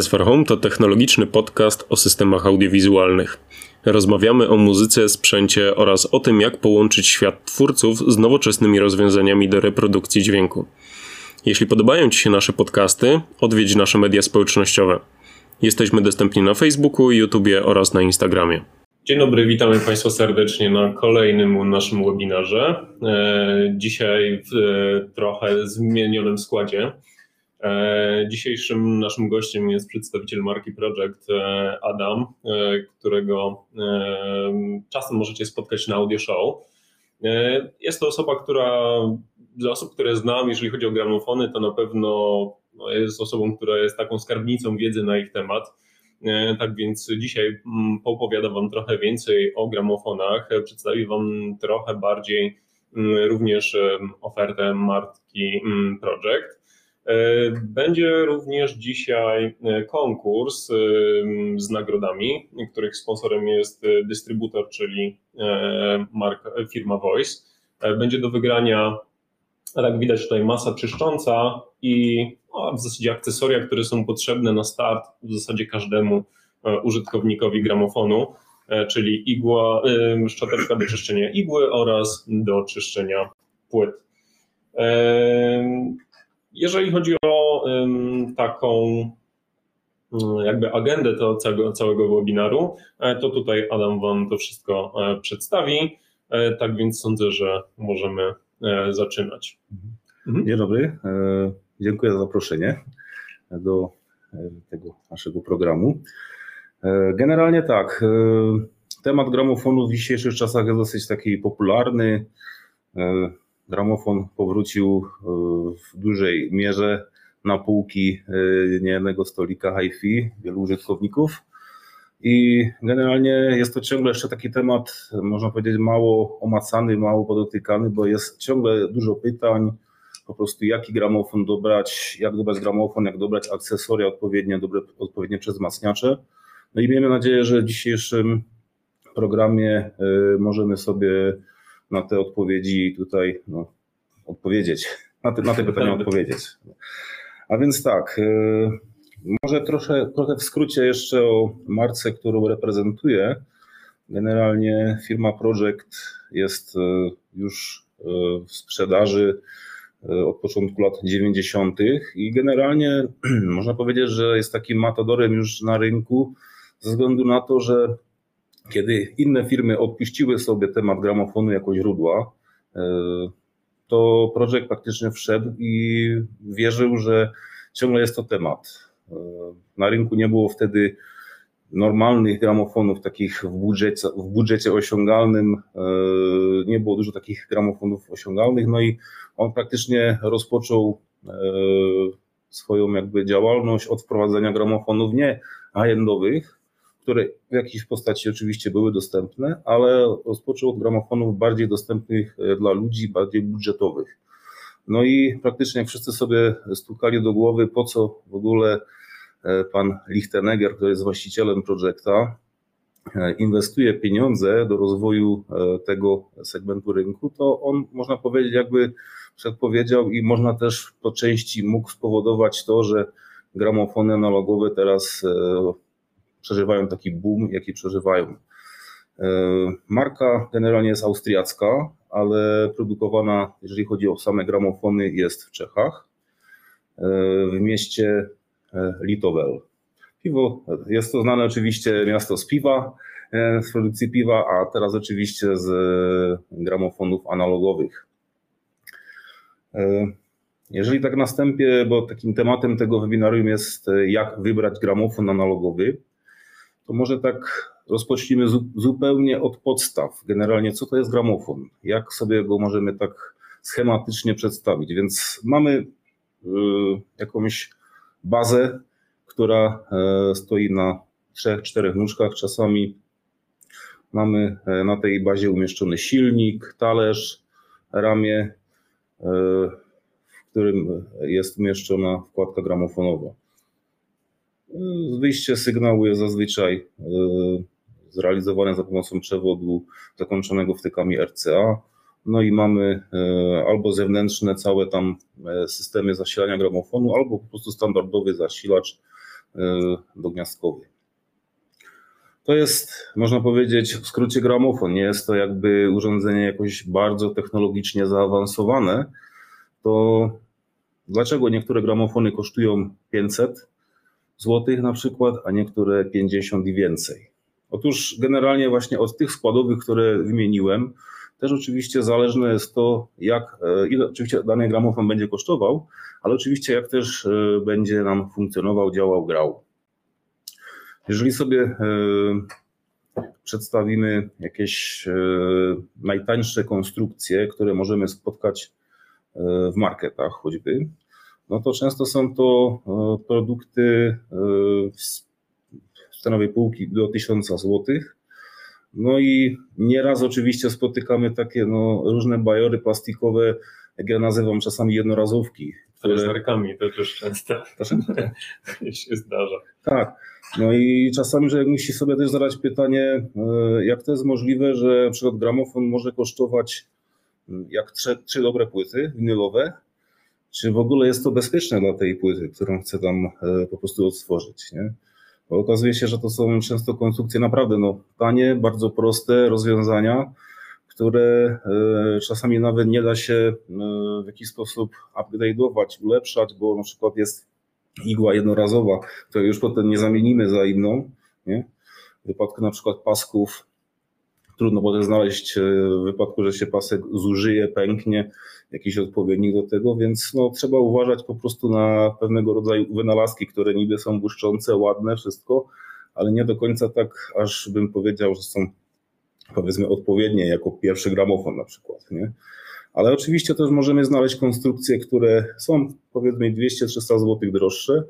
SFR Home to technologiczny podcast o systemach audiowizualnych. Rozmawiamy o muzyce, sprzęcie oraz o tym, jak połączyć świat twórców z nowoczesnymi rozwiązaniami do reprodukcji dźwięku. Jeśli podobają Ci się nasze podcasty, odwiedź nasze media społecznościowe. Jesteśmy dostępni na Facebooku, YouTubie oraz na Instagramie. Dzień dobry, witamy Państwa serdecznie na kolejnym naszym webinarze. E, dzisiaj w e, trochę zmienionym składzie. E, dzisiejszym naszym gościem jest przedstawiciel marki Project Adam, którego czasem możecie spotkać na audio show. Jest to osoba, która dla osób, które znam, jeżeli chodzi o gramofony, to na pewno no, jest osobą, która jest taką skarbnicą wiedzy na ich temat. E, tak więc dzisiaj mm, opowiadam Wam trochę więcej o gramofonach, przedstawię Wam trochę bardziej mm, również ofertę marki mm, Project. E, będzie również dzisiaj e, konkurs z nagrodami, których sponsorem jest dystrybutor, czyli firma Voice. Będzie do wygrania jak widać tutaj masa czyszcząca i no, w zasadzie akcesoria, które są potrzebne na start w zasadzie każdemu e, użytkownikowi gramofonu, e, czyli igła, szczoteczka do czyszczenia igły oraz do czyszczenia płyt. Jeżeli chodzi o taką mm, jakby agendę to całego, całego webinaru, e, to tutaj Adam Wam to wszystko przedstawi. Tak więc sądzę, że możemy E, zaczynać. Mhm. Dzień dobry, e, dziękuję za zaproszenie do e, tego naszego programu. Generalnie tak, temat gramofonu w dzisiejszych czasach jest dosyć taki popularny. Gramofon powrócił w dużej mierze na półki niejednego stolika hi-fi wielu użytkowników. I generalnie jest to ciągle jeszcze taki temat, można powiedzieć, mało omacany, mało podotykany, bo jest ciągle dużo pytań, po prostu jaki gramofon dobrać, jak dobrać gramofon, jak dobrać akcesoria odpowiednie, dobre, odpowiednie przezmacniacze. No i miejmy nadzieję, że w dzisiejszym programie y, możemy sobie na te odpowiedzi tutaj no, odpowiedzieć, na te, na te pytania odpowiedzieć. A więc tak, y, może trochę, trochę w skrócie jeszcze o marce, którą reprezentuję. Generalnie firma Project jest e, już e, w sprzedaży od początku lat 90. i generalnie można powiedzieć, że jest takim matadorem już na rynku ze względu na to, że kiedy inne firmy odpuściły sobie temat gramofonu jako źródła, to Project praktycznie wszedł i wierzył, że ciągle jest to temat. Na rynku nie było wtedy normalnych gramofonów, takich w budżecie, w budżecie osiągalnym. E, nie było dużo takich gramofonów osiągalnych, no i on praktycznie rozpoczął e, swoją jakby działalność od wprowadzenia gramofonów nie high-endowych, które w jakiejś postaci oczywiście były dostępne, ale rozpoczął od gramofonów bardziej dostępnych e, dla ludzi, bardziej budżetowych. No i praktycznie wszyscy sobie stukali do głowy, po co w ogóle e, pan Lichtenegger, który jest właścicielem projekta, e, inwestuje pieniądze do rozwoju tego segmentu rynku, to on można powiedzieć jakby przedpowiedział i można też po części mógł spowodować to, że gramofony analogowe teraz przeżywają taki boom, jaki przeżywają. Marka generalnie jest austriacka, ale produkowana, jeżeli chodzi o same gramofony, jest w Czechach, e, w mieście e, Litowel. Piwo, jest to znane oczywiście miasto z piwa, e, z produkcji piwa, a teraz oczywiście z gramofonów analogowych. Jeżeli tak następie, bo takim tematem tego webinarium jest jak wybrać gramofon analogowy, to może tak rozpocznijmy zupełnie od podstaw. Generalnie, co to jest gramofon? Jak sobie go możemy tak schematycznie przedstawić? Więc mamy y, jakąś bazę, która e, stoi na trzech, czterech nóżkach. Czasami mamy e, na tej bazie umieszczony silnik, talerz, ramię, e, w którym jest umieszczona wkładka gramofonowa. Wyjście sygnału jest zazwyczaj zrealizowane za pomocą przewodu zakończonego wtykami RCA. No i mamy e, albo zewnętrzne całe tam e, systemy zasilania gramofonu, albo po prostu standardowy zasilacz dogniazdkowy. To jest, można powiedzieć, w skrócie gramofon. Nie jest to jakby urządzenie jakoś bardzo technologicznie zaawansowane. To dlaczego niektóre gramofony kosztują 500 zł na przykład, a niektóre 50 i więcej? Otóż generalnie właśnie od tych składowych, które wymieniłem, też oczywiście zależne jest to, jak, e, ile oczywiście dany gramofon będzie kosztował, ale oczywiście jak też e, będzie nam funkcjonował, działał, grał. Jeżeli sobie e, przedstawimy jakieś najtańsze konstrukcje, które możemy spotkać w marketach choćby, no to często są to produkty z cenowej półki do 1000 złotych, no i nieraz oczywiście spotykamy takie no, różne bajory plastikowe, jak ja nazywam czasami jednorazówki. Które... Fryzerkami to też często się zdarza. Tak. No i czasami, że musi sobie też zadać pytanie, e, jak to jest możliwe, że na przykład gramofon może kosztować mm, jak trzy, trzy dobre płyty winylowe, czy w ogóle jest to bezpieczne dla tej płyty, którą chcę tam e, po prostu odtworzyć, nie? Bo okazuje się, że to są często konstrukcje naprawdę no, tanie, bardzo proste rozwiązania, które e, czasami nawet nie da się e, w jakiś sposób upgrade'ować, ulepszać, bo na przykład jest igła jednorazowa, której już potem nie zamienimy za inną. Nie? W wypadku na przykład pasków trudno potem znaleźć e, w wypadku, że się pasek zużyje, pęknie, jakiś odpowiednik do tego, więc no, trzeba uważać po prostu na pewnego rodzaju wynalazki, które niby są błyszczące, ładne, wszystko, ale nie do końca tak, aż bym powiedział, że są powiedzmy odpowiednie jako pierwszy gramofon na przykład, nie? Ale oczywiście też możemy znaleźć konstrukcje, które są powiedzmy 200-300 zł droższe,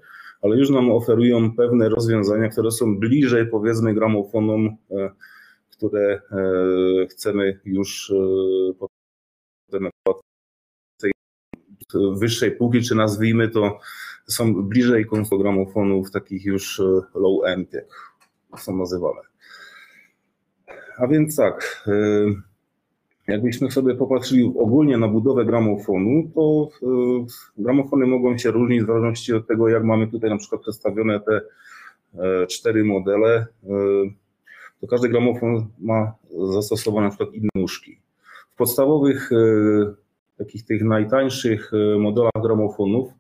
ale już nam oferują pewne rozwiązania, które są bliżej powiedzmy gramofonom e, które e, chcemy już e, potem wyższej półki, czy nazwijmy to, są bliżej gramofonów takich już e, low-end, jak są nazywane. A więc tak, jakbyśmy sobie popatrzyli ogólnie na budowę gramofonu, to gramofony mogą się różnić w zależności od tego, jak mamy tutaj na przykład przedstawione te cztery modele to każdy gramofon ma zastosowane na przykład inne nóżki. W podstawowych, e, takich tych najtańszych e, modelach gramofonów,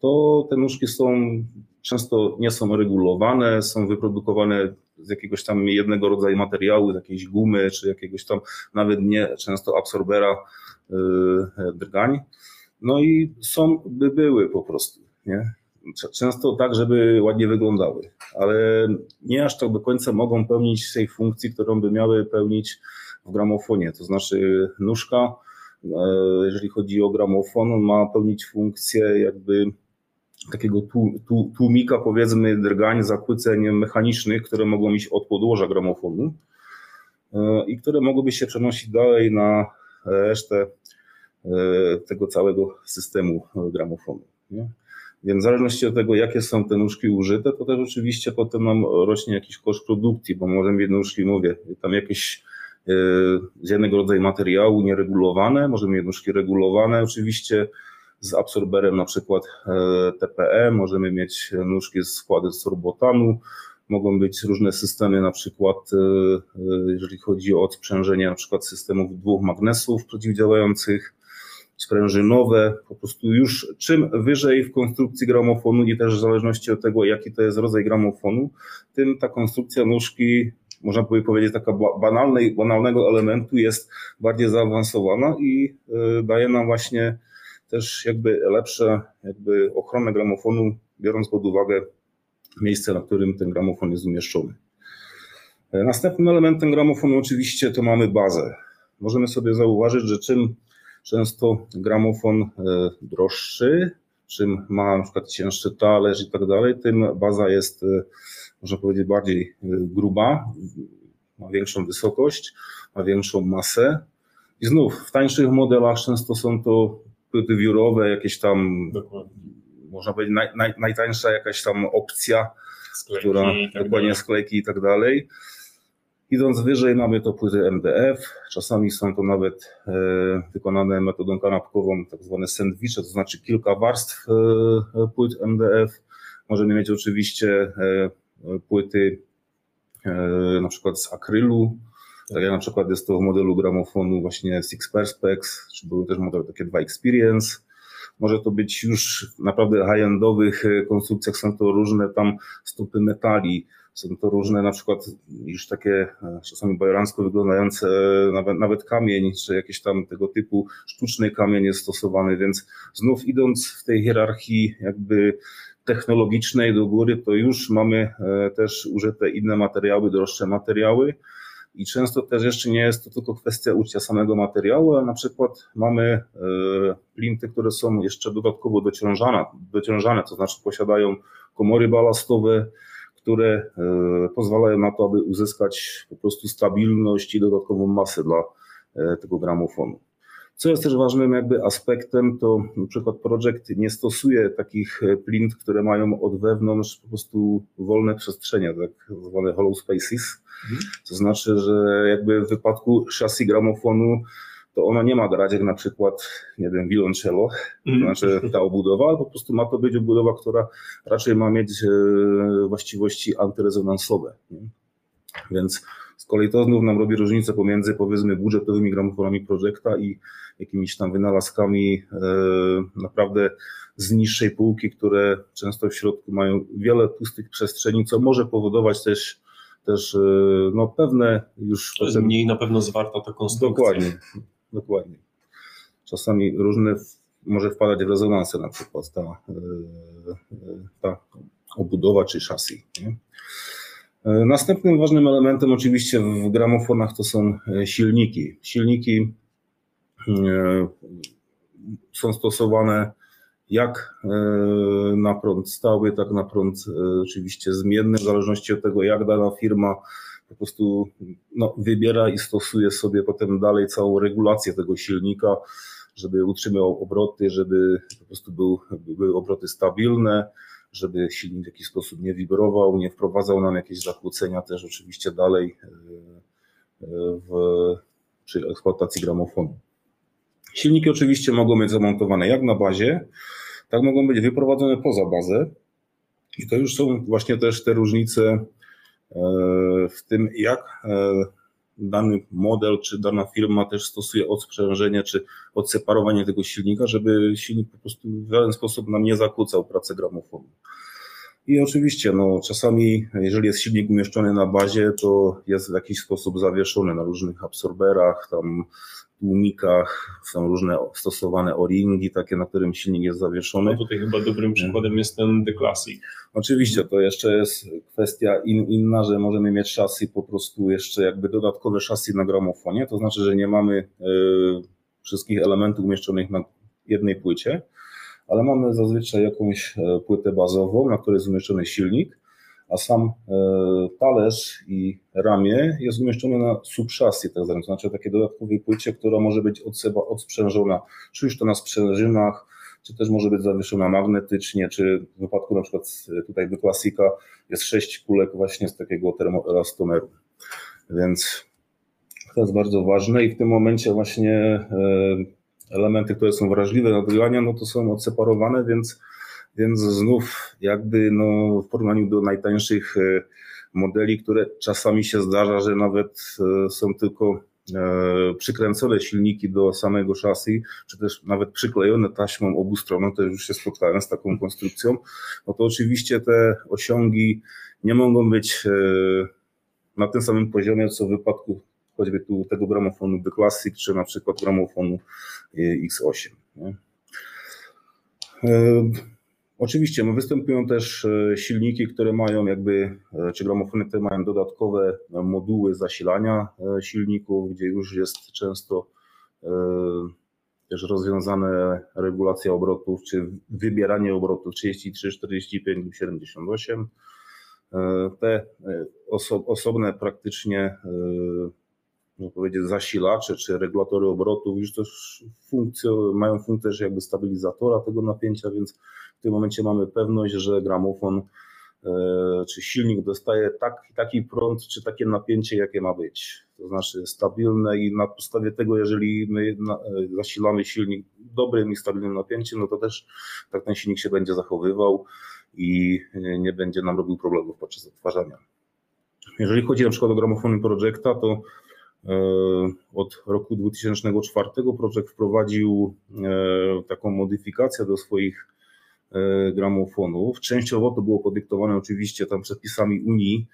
to te nóżki są często nie są regulowane, są wyprodukowane z jakiegoś tam jednego rodzaju materiału, z jakiejś gumy, czy jakiegoś tam nawet nie często absorbera e, drgań. No i są, by były po prostu, nie? Często tak, żeby ładnie wyglądały, ale nie aż tak do końca mogą pełnić tej funkcji, którą by miały pełnić w gramofonie. To znaczy nóżka, e, jeżeli chodzi o gramofon, ma pełnić funkcję jakby takiego tłumika, powiedzmy, drgań, zakłóceń mechanicznych, które mogą iść od podłoża gramofonu e, i które mogłyby się przenosić dalej na resztę e, tego całego systemu gramofonu. Nie? Więc w zależności od tego, jakie są te nóżki użyte, to też oczywiście potem nam rośnie jakiś koszt produkcji, bo możemy jedne nóżki, mówię, tam jakieś e, z jednego rodzaju materiału nieregulowane, możemy mieć nóżki regulowane oczywiście z absorberem na przykład e, TPE, możemy mieć nóżki z składy sorbotanu, mogą być różne systemy, na przykład e, jeżeli chodzi o odsprzężenie na przykład systemów dwóch magnesów przeciwdziałających, sprężynowe, po prostu już czym wyżej w konstrukcji gramofonu i też w zależności od tego, jaki to jest rodzaj gramofonu, tym ta konstrukcja nóżki, można by powiedzieć, taka banalnej, banalnego elementu jest bardziej zaawansowana i e, daje nam właśnie też jakby lepsze jakby ochronę gramofonu, biorąc pod uwagę miejsce, na którym ten gramofon jest umieszczony. E, następnym elementem gramofonu oczywiście to mamy bazę. Możemy sobie zauważyć, że czym Często gramofon e, droższy, czym ma na przykład cięższy talerz i tak dalej, tym baza jest, e, można powiedzieć, bardziej e, gruba, ma większą wysokość, ma większą masę. I znów w tańszych modelach często są to płyty wiórowe, jakieś tam, Dokładnie. można powiedzieć, naj, naj, najtańsza jakaś tam opcja, sklejki która tak dokładnie sklejki i tak dalej. Idąc wyżej mamy to płyty MDF, czasami są to nawet e, wykonane metodą kanapkową, tak zwane sandwiche, to znaczy kilka warstw e, płyt MDF. Możemy mieć oczywiście płyty na przykład z akrylu, tak jak na przykład jest to w modelu gramofonu właśnie Six Perspex, czy były też modele takie dwa Experience. Może to być już naprawdę high-endowych konstrukcjach, są to różne tam stopy metali, są to różne na przykład już takie e, czasami bajoransko wyglądające, e, nawet, nawet kamień, czy jakieś tam tego typu sztuczny kamień jest stosowany, więc znów idąc w tej hierarchii jakby technologicznej do góry, to już mamy e, też użyte inne materiały, droższe materiały. I często też jeszcze nie jest to tylko kwestia użycia samego materiału, ale na przykład mamy plinty, które są jeszcze dodatkowo dociążane, dociążane to znaczy posiadają komory balastowe, które e, pozwalają na to, aby uzyskać po prostu stabilność i dodatkową masę dla e, tego gramofonu. Co jest też ważnym jakby aspektem, to na przykład projekt nie stosuje takich e, plint, które mają od wewnątrz po prostu wolne przestrzenie, tak zwane hollow spaces. Mhm. To znaczy, że jakby w wypadku szasy gramofonu to ona nie ma grać jak na przykład, nie wiem, violoncello, to mhm. znaczy ta obudowa, ale po prostu ma to być obudowa, która raczej ma mieć e, właściwości antyrezonansowe. Nie? Więc z kolei to znów nam robi różnicę pomiędzy powiedzmy budżetowymi gramofonami projekta i jakimiś tam wynalazkami e, naprawdę z niższej półki, które często w środku mają wiele pustych przestrzeni, co może powodować też też e, no, pewne już. Potem... mniej na pewno zwarta ta konstrukcja. Dokładnie, dokładnie. Czasami różne może wpadać w rezonansę na przykład ta, e, ta obudowa czy. Nie? E, następnym ważnym elementem oczywiście w gramofonach to są e, silniki. Silniki są stosowane jak na prąd stały, tak na prąd oczywiście zmienny, w zależności od tego, jak dana firma po prostu no, wybiera i stosuje sobie potem dalej całą regulację tego silnika, żeby utrzymywał obroty, żeby po prostu był, były obroty stabilne, żeby silnik w jakiś sposób nie wibrował, nie wprowadzał nam jakieś zakłócenia też oczywiście dalej e, e, w, przy eksploatacji gramofonu. Silniki oczywiście mogą być zamontowane jak na bazie, tak mogą być wyprowadzone poza bazę. I to już są właśnie też te różnice w tym, jak e, dany model czy dana firma też stosuje odsprzężenie czy odseparowanie tego silnika, żeby silnik po prostu w żaden sposób nam nie zakłócał pracy gramofonu. I oczywiście, no, czasami, jeżeli jest silnik umieszczony na bazie, to jest w jakiś sposób zawieszony na różnych absorberach, tam tłumikach, są różne stosowane o-ringi, takie, na którym silnik jest zawieszony. No tutaj chyba dobrym przykładem jest ten The Classic. Oczywiście, to jeszcze jest kwestia in, inna, że możemy mieć szasy po prostu jeszcze jakby dodatkowe szasy na gramofonie, to znaczy, że nie mamy y, wszystkich elementów umieszczonych na jednej płycie, ale mamy zazwyczaj jakąś e, płytę bazową, na której jest umieszczony silnik, a sam e, talerz i ramię jest umieszczony na subszasji, tak zwane, to znaczy takiej dodatkowej płycie, która może być od seba odsprzężona, czy już to na sprzężynach, czy też może być zawieszona magnetycznie, czy w wypadku na przykład e, tutaj do klasika jest sześć kulek właśnie z takiego termoelastomeru. Więc to jest bardzo ważne i w tym momencie właśnie elementy, które są wrażliwe na odgrywania, no to są odseparowane, więc, więc znów jakby no, w porównaniu do najtańszych e, modeli, które czasami się zdarza, że nawet e, są tylko e, przykręcone silniki do samego szasy, czy też nawet przyklejone taśmą obu stron, to już się spotkałem z taką konstrukcją, no to oczywiście te osiągi nie mogą być na tym samym poziomie, co w wypadku choćby tu tego gramofonu The Classic, czy na przykład gramofonu e, X8. Nie? E, oczywiście no występują też e, silniki, które mają jakby, czy gramofony, które mają dodatkowe moduły zasilania silników, gdzie już jest często też rozwiązane regulacja obrotów, czy wybieranie obrotów 33, 45 lub 78. Te oso osobne praktycznie powiedzieć, zasilacze czy regulatory obrotów już też mają funkcję też jakby stabilizatora tego napięcia, więc w tym momencie mamy pewność, że gramofon e, czy silnik dostaje tak, taki prąd, czy takie napięcie, jakie ma być. To znaczy stabilne i na podstawie tego, jeżeli my e, zasilamy silnik dobrym i stabilnym napięciem, no to też tak ten silnik się będzie zachowywał i nie będzie nam robił problemów podczas odtwarzania. Jeżeli chodzi na przykład o gramofony Projecta, to od roku 2004 Projekt wprowadził taką modyfikację do swoich gramofonów. Częściowo to było podyktowane oczywiście tam przepisami Unii,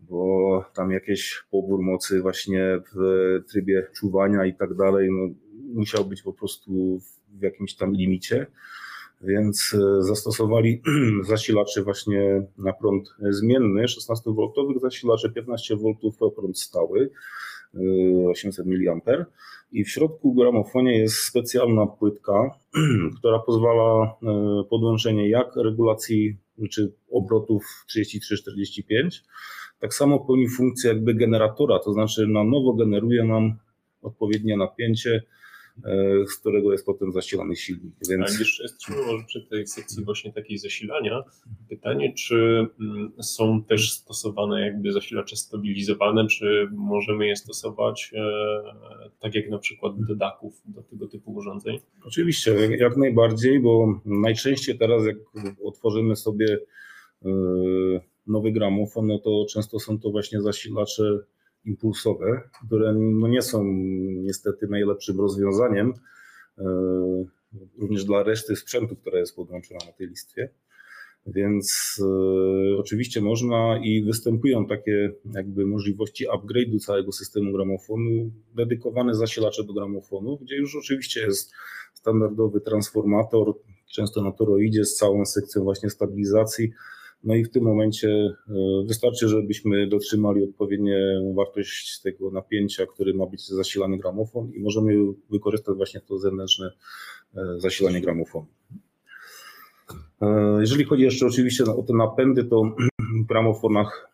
bo tam jakieś pobór mocy właśnie w trybie czuwania i tak dalej, no, musiał być po prostu w jakimś tam limicie, więc e, zastosowali zasilacze właśnie na prąd zmienny, 16V zasilacze, 15V prąd stały, 800 e, mA i w środku gramofonie jest specjalna płytka, która pozwala e, podłączenie jak regulacji czy obrotów 33-45, tak samo pełni funkcję jakby generatora, to znaczy na nowo generuje nam odpowiednie napięcie, z którego jest potem zasilany silnik. Więc... A jeszcze jesteśmy może przy tej sekcji właśnie takiej zasilania. Pytanie, czy mm, są też stosowane jakby zasilacze stabilizowane, czy możemy je stosować e, tak jak na przykład do daków, do tego typu urządzeń? Oczywiście, jak najbardziej, bo najczęściej teraz jak otworzymy sobie e, nowy gramofon, no to często są to właśnie zasilacze impulsowe, które no nie są niestety najlepszym rozwiązaniem e, również dla reszty sprzętu, która jest podłączona na tej listwie. Więc e, oczywiście można i występują takie jakby możliwości upgrade'u całego systemu gramofonu, dedykowane zasilacze do gramofonu, gdzie już oczywiście jest standardowy transformator, często na toroidzie z całą sekcją właśnie stabilizacji, no i w tym momencie e, wystarczy, żebyśmy dotrzymali odpowiednią wartość tego napięcia, który ma być zasilany gramofon i możemy wykorzystać właśnie to zewnętrzne e, zasilanie gramofonu. E, jeżeli chodzi jeszcze oczywiście o te napędy, to w gramofonach,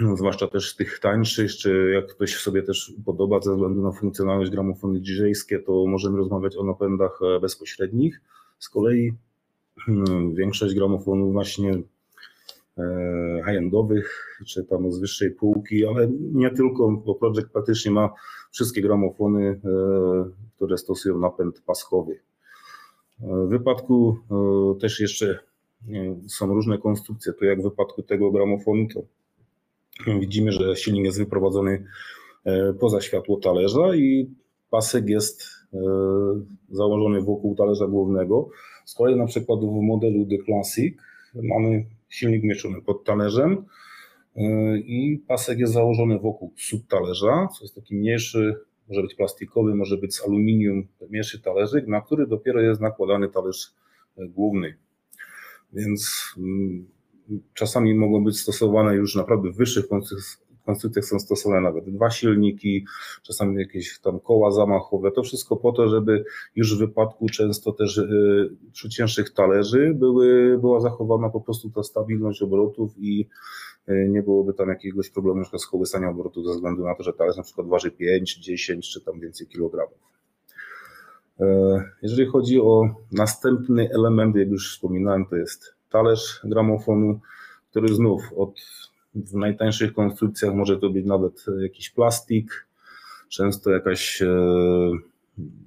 no, zwłaszcza też tych tańszych, czy jak ktoś sobie też podoba ze względu na funkcjonalność gramofony DJ-skie, to możemy rozmawiać o napędach bezpośrednich. Z kolei hmm, większość gramofonów właśnie high-endowych, czy tam z wyższej półki, ale nie tylko, bo Project praktycznie ma wszystkie gramofony, e, które stosują napęd paskowy. E, w wypadku też jeszcze są różne konstrukcje. To jak w wypadku tego gramofonu, to widzimy, że silnik jest wyprowadzony poza światło talerza i pasek jest założony wokół talerza głównego. Z kolei na przykład w modelu The Classic mamy silnik umieszczony pod talerzem y, i pasek jest założony wokół subtalerza, co jest taki mniejszy, może być plastikowy, może być z aluminium, mniejszy talerzyk, na który dopiero jest nakładany talerz y, główny. Więc mm, czasami mogą być stosowane już naprawdę w wyższych konstrukcjach są stosowane nawet dwa silniki, czasami jakieś tam koła zamachowe. To wszystko po to, żeby już w wypadku często też y, cięższych talerzy były, była zachowana po prostu ta stabilność obrotów i y, nie byłoby tam jakiegoś problemu na z kołysaniem obrotów ze względu na to, że talerz na przykład waży 5, 10 czy tam więcej kilogramów. E, jeżeli chodzi o następny element, jak już wspominałem, to jest talerz gramofonu, który znów od w najtańszych konstrukcjach może to być nawet jakiś plastik, często jakaś e,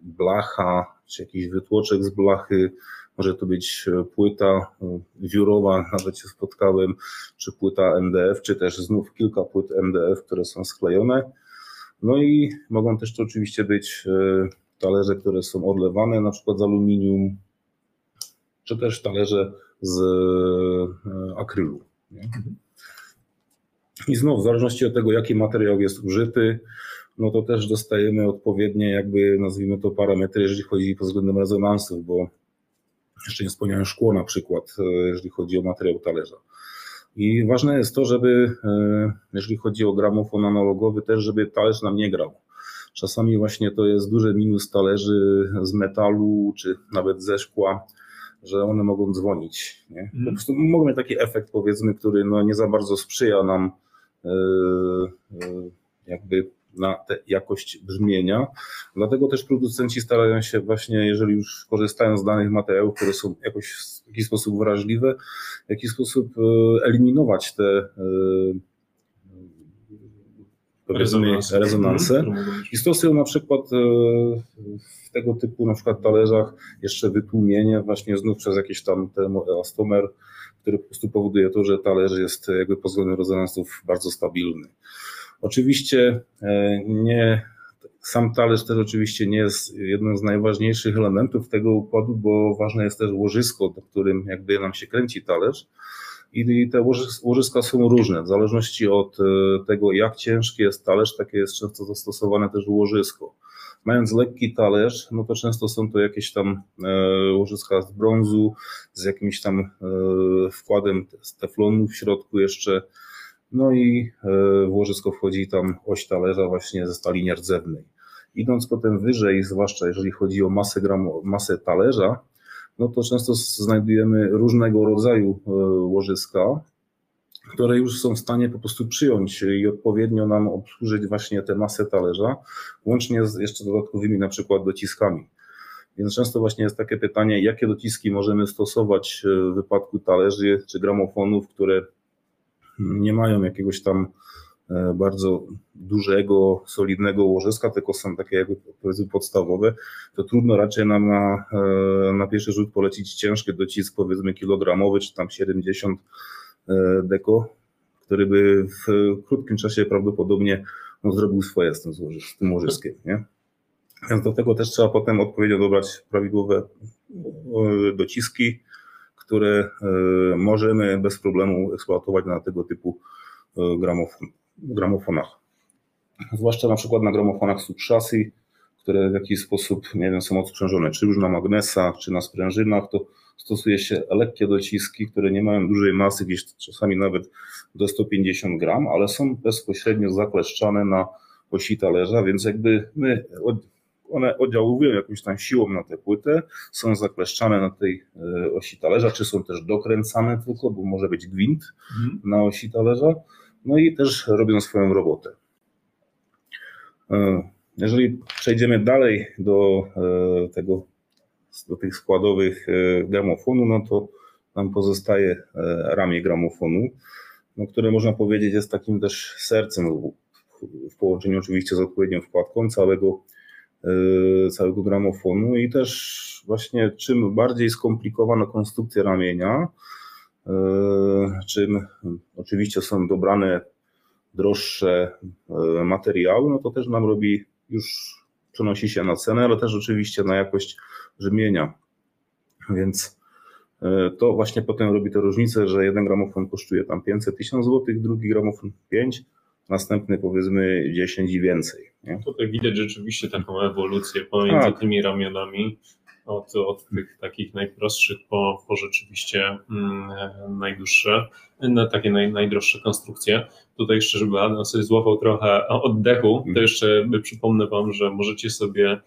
blacha, czy jakiś wytłoczek z blachy, może to być e, płyta e, wiórowa, nawet się spotkałem, czy płyta MDF, czy też znów kilka płyt MDF, które są sklejone. No i mogą też to oczywiście być talerze, które są odlewane, na przykład z aluminium, czy też talerze z akrylu. Nie? I znów, w zależności od tego, jaki materiał jest użyty, no to też dostajemy odpowiednie, jakby nazwijmy to parametry, jeżeli chodzi pod względem rezonansów, bo jeszcze nie wspomniałem szkło na przykład, e, jeżeli chodzi o materiał talerza. I ważne jest to, żeby, e, jeżeli chodzi o gramofon analogowy, też żeby talerz nam nie grał. Czasami właśnie to jest duży minus talerzy z metalu, czy nawet ze szkła, że one mogą dzwonić. Nie? Po mhm. prostu mogą mieć taki efekt, powiedzmy, który no nie za bardzo sprzyja nam jakby na tę jakość brzmienia. Dlatego też producenci starają się właśnie, jeżeli już korzystają z danych materiałów, które są jakoś w jakiś sposób wrażliwe, w jakiś sposób e, eliminować te powiedzmy rezonanse mhm. i stosują na przykład w tego typu na przykład talerzach jeszcze wytłumienie właśnie znów przez jakiś tam elastomer, który po prostu powoduje to, że talerz jest jakby pod względem rezonansów bardzo stabilny. Oczywiście e, nie, sam talerz też oczywiście nie jest jednym z najważniejszych elementów tego układu, bo ważne jest też łożysko, do którym jakby nam się kręci talerz. I te łożyska są różne, w zależności od e, tego, jak ciężki jest talerz, takie jest często zastosowane też łożysko. Mając lekki talerz, no to często są to jakieś tam e, łożyska z brązu, z jakimś tam e, wkładem z teflonu w środku jeszcze. No i w łożysko wchodzi tam oś talerza właśnie ze stali nierdzewnej. Idąc potem wyżej, zwłaszcza jeżeli chodzi o masę, gram, masę talerza, no to często znajdujemy różnego rodzaju e, łożyska, które już są w stanie po prostu przyjąć i odpowiednio nam obsłużyć właśnie tę masę talerza, łącznie z jeszcze dodatkowymi na przykład dociskami. Więc często właśnie jest takie pytanie, jakie dociski możemy stosować e, w wypadku talerzy czy gramofonów, które nie mają jakiegoś tam E, bardzo dużego, solidnego łożyska, tylko są takie jakby powiedzmy podstawowe, to trudno raczej nam na, e, na pierwszy rzut polecić ciężki docisk powiedzmy kilogramowy, czy tam 70 e, deko, który by w krótkim czasie prawdopodobnie no, zrobił swoje z tym, z tym. Nie? Więc do tego też trzeba potem odpowiednio dobrać prawidłowe dociski, które możemy bez problemu eksploatować na tego typu gramofon gramofonach. Zwłaszcza na przykład na gramofonach subchassis, które w jakiś sposób, nie wiem, są odsprzężone, czy już na magnesach, czy na sprężynach, to stosuje się lekkie dociski, które nie mają dużej masy, gdzieś czasami nawet do 150 gram, ale są bezpośrednio zakleszczane na osi talerza, więc jakby my, one oddziałują jakąś tam siłą na tę płytę, są zakleszczane na tej e, osi talerza, czy są też dokręcane tylko, bo może być gwint mhm. na osi talerza no i też robią swoją robotę. E, jeżeli przejdziemy dalej do e, tego, do tych składowych e, gramofonu, no to nam pozostaje ramię gramofonu, no, które można powiedzieć jest takim też sercem w połączeniu oczywiście z odpowiednią wkładką całego, całego gramofonu i też właśnie czym bardziej skomplikowana konstrukcja ramienia, E, czym oczywiście są dobrane droższe e, materiały, no to też nam robi, już przenosi się na cenę, ale też oczywiście na jakość brzmienia. Więc e, to właśnie potem robi tę różnicę, że jeden gramofon kosztuje tam 500 tysięcy złotych, drugi gramofon 5, następny powiedzmy 10 i więcej. Nie? Tutaj widać rzeczywiście taką ewolucję pomiędzy tak. tymi ramionami od, od tych takich najprostszych po, po rzeczywiście mm, najdłuższe, na takie naj, najdroższe konstrukcje. Tutaj jeszcze, żeby Adam sobie złapał trochę oddechu, to mhm. jeszcze przypomnę Wam, że możecie sobie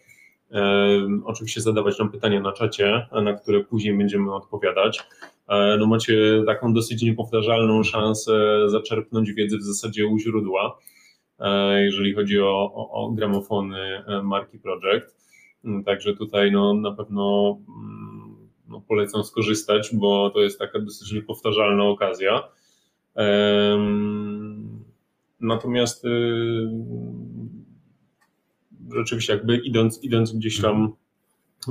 oczywiście zadawać nam pytania na czacie, na które później będziemy odpowiadać. E, no macie taką dosyć niepowtarzalną szansę zaczerpnąć wiedzy w zasadzie u źródła, e, jeżeli chodzi o, o, o gramofony e, marki Project. Mm, także tutaj no, na pewno mm, no, polecam skorzystać, bo to jest taka dosyć niepowtarzalna okazja. Natomiast y, rzeczywiście jakby idąc, idąc gdzieś tam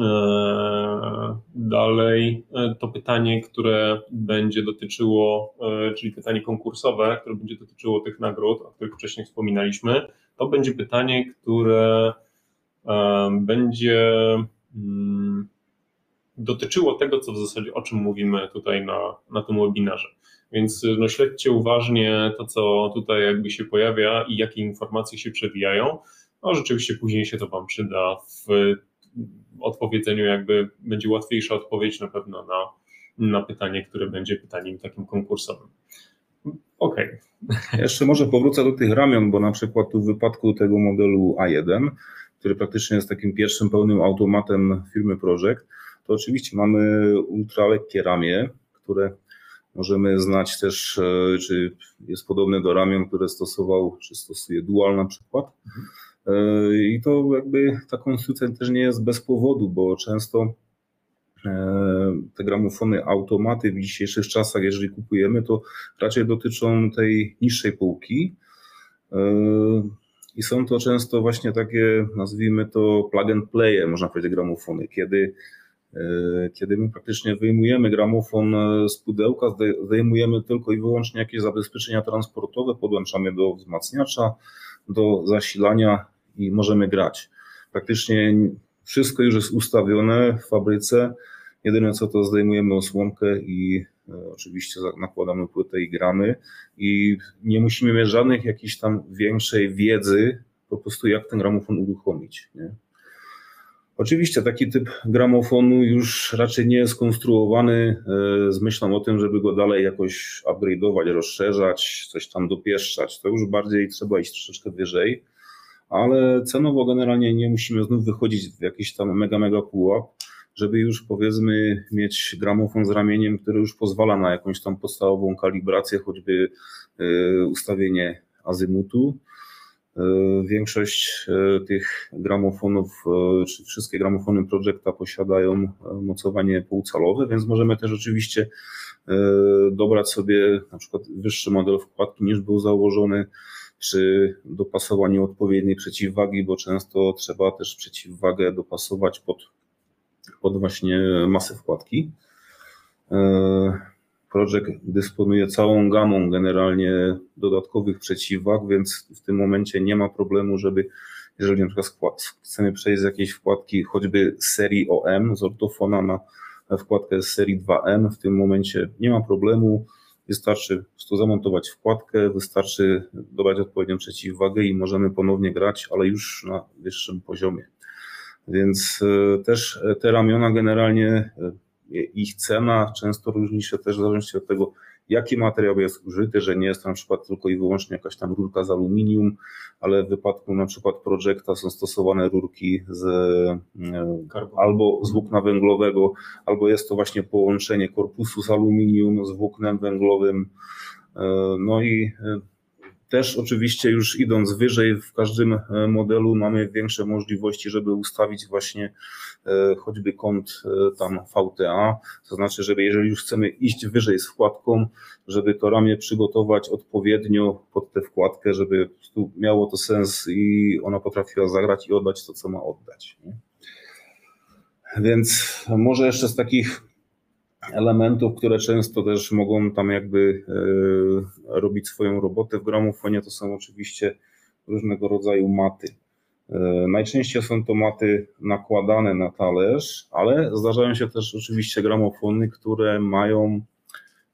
e, dalej, e, to pytanie, które będzie dotyczyło, e, czyli pytanie konkursowe, które będzie dotyczyło tych nagród, o których wcześniej wspominaliśmy, to będzie pytanie, które będzie mm, dotyczyło tego, co w zasadzie o czym mówimy tutaj na, na tym webinarze. Więc no, śledźcie uważnie to, co tutaj jakby się pojawia i jakie informacje się przewijają. No rzeczywiście później się to Wam przyda w odpowiedzeniu, jakby będzie łatwiejsza odpowiedź na pewno na, na pytanie, które będzie pytaniem takim konkursowym. Okej. Okay. Jeszcze może powrócę do tych ramion, bo na przykład tu w wypadku tego modelu A1 który praktycznie jest takim pierwszym pełnym automatem firmy Project, to oczywiście mamy ultralekkie ramię, które możemy znać też, e, czy jest podobne do ramion, które stosował, czy stosuje Dual na przykład. Mhm. I to jakby ta konstrukcja też nie jest bez powodu, bo często e, te gramofony automaty w dzisiejszych czasach, jeżeli kupujemy, to raczej dotyczą tej niższej półki. I są to często właśnie takie, nazwijmy to plug and play, można powiedzieć, gramofony, kiedy kiedy my praktycznie wyjmujemy gramofon z pudełka, zdejmujemy tylko i wyłącznie jakieś zabezpieczenia transportowe, podłączamy do wzmacniacza, do zasilania i możemy grać. Praktycznie wszystko już jest ustawione w fabryce. Jedyne co to zdejmujemy osłonkę i e, oczywiście nakładamy płytę i gramy. I nie musimy mieć żadnych jakiejś tam większej wiedzy, po prostu jak ten gramofon uruchomić. Nie? Oczywiście taki typ gramofonu już raczej nie jest konstruowany e, z myślą o tym, żeby go dalej jakoś upgrade'ować, rozszerzać, coś tam dopieszczać. To już bardziej trzeba iść troszeczkę wyżej ale cenowo generalnie nie musimy znów wychodzić w jakiś tam mega, mega pułap, żeby już powiedzmy mieć gramofon z ramieniem, który już pozwala na jakąś tam podstawową kalibrację, choćby e, ustawienie azymutu. E, większość e, tych gramofonów, czy wszystkie gramofony Projecta posiadają mocowanie półcalowe, więc możemy też oczywiście dobrać sobie na przykład wyższy model wkładki niż był założony przy dopasowaniu odpowiedniej przeciwwagi, bo często trzeba też przeciwwagę dopasować pod, pod właśnie masę wkładki. E, Project dysponuje całą gamą generalnie dodatkowych przeciwwag, więc w tym momencie nie ma problemu, żeby jeżeli na przykład chcemy przejść z jakiejś wkładki choćby serii OM, z ortofona na wkładkę z serii 2M, w tym momencie nie ma problemu. Wystarczy tu zamontować wkładkę, wystarczy dodać odpowiednią przeciwwagę i możemy ponownie grać, ale już na wyższym poziomie. Więc e, też te ramiona generalnie, e, ich cena często różni się też w zależności od tego, jaki materiał jest użyty, że nie jest to na przykład tylko i wyłącznie jakaś tam rurka z aluminium, ale w wypadku na przykład Projecta są stosowane rurki z, e, albo z włókna węglowego, albo jest to właśnie połączenie korpusu z aluminium z włóknem węglowym. No i też oczywiście już idąc wyżej w każdym e, modelu mamy większe możliwości, żeby ustawić właśnie e, choćby kąt e, tam VTA, to znaczy, żeby jeżeli już chcemy iść wyżej z wkładką, żeby to ramię przygotować odpowiednio pod tę wkładkę, żeby miało to sens i ona potrafiła zagrać i oddać to, co ma oddać. Więc może jeszcze z takich elementów, które często też mogą tam jakby e, robić swoją robotę w gramofonie, to są oczywiście różnego rodzaju maty. E, najczęściej są to maty nakładane na talerz, ale zdarzają się też oczywiście gramofony, które mają,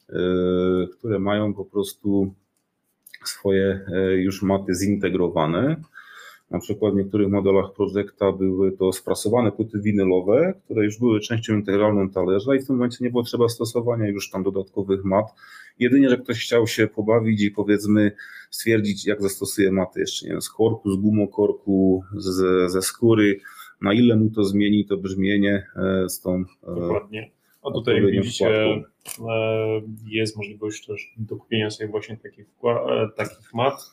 e, które mają po prostu swoje już maty zintegrowane. Na przykład w niektórych modelach Projecta były to sprasowane płyty winylowe, które już były częścią integralną talerza i w tym momencie nie było trzeba stosowania już tam dodatkowych mat. Jedynie, że ktoś chciał się pobawić i powiedzmy stwierdzić, jak zastosuje maty jeszcze, nie wiem, z korku, z gumokorku, z, ze skóry, na ile mu to zmieni to brzmienie e, z tą e, Dokładnie. A tutaj jak widzicie e, jest możliwość też dokupienia sobie właśnie takich, takich mat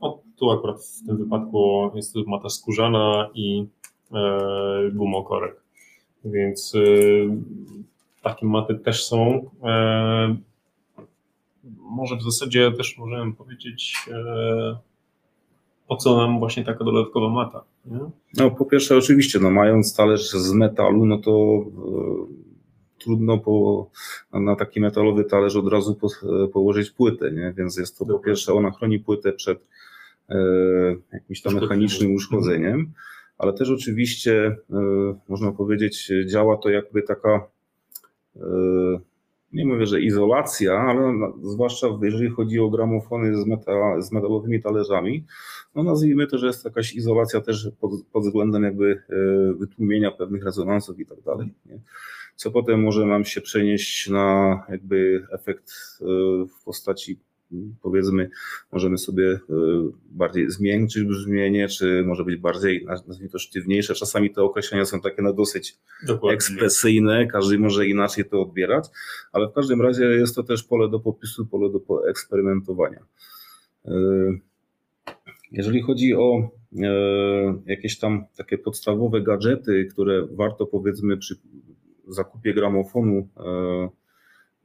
no, tu akurat w tym wypadku jest to mata skórzana i e, gumokorek. Więc e, takie maty też są. E, może w zasadzie też możemy powiedzieć, po co nam właśnie taka dodatkowa mata. Nie? No po pierwsze oczywiście, no mając talerz z metalu, no to e, trudno po, na taki metalowy talerz od razu po, położyć płytę, nie? więc jest to po pierwsze, ona chroni płytę przed e, jakimś tam mechanicznym uszkodzeniem, ale też oczywiście e, można powiedzieć, działa to jakby taka e, nie mówię, że izolacja, ale zwłaszcza jeżeli chodzi o gramofony z, metal, z metalowymi talerzami, no nazwijmy to, że jest jakaś izolacja też pod, pod względem jakby e, wytłumienia pewnych rezonansów i tak dalej. Nie? Co potem może nam się przenieść na jakby efekt e, w postaci powiedzmy, możemy sobie e, bardziej zmiękczyć brzmienie, czy może być bardziej, nazwijmy to, sztywniejsze. Czasami te określenia są takie no dosyć Dokładnie. ekspresyjne, każdy może inaczej to odbierać, ale w każdym razie jest to też pole do popisu, pole do poeksperymentowania. E, jeżeli chodzi o jakieś tam takie podstawowe gadżety, które warto powiedzmy przy zakupie gramofonu e,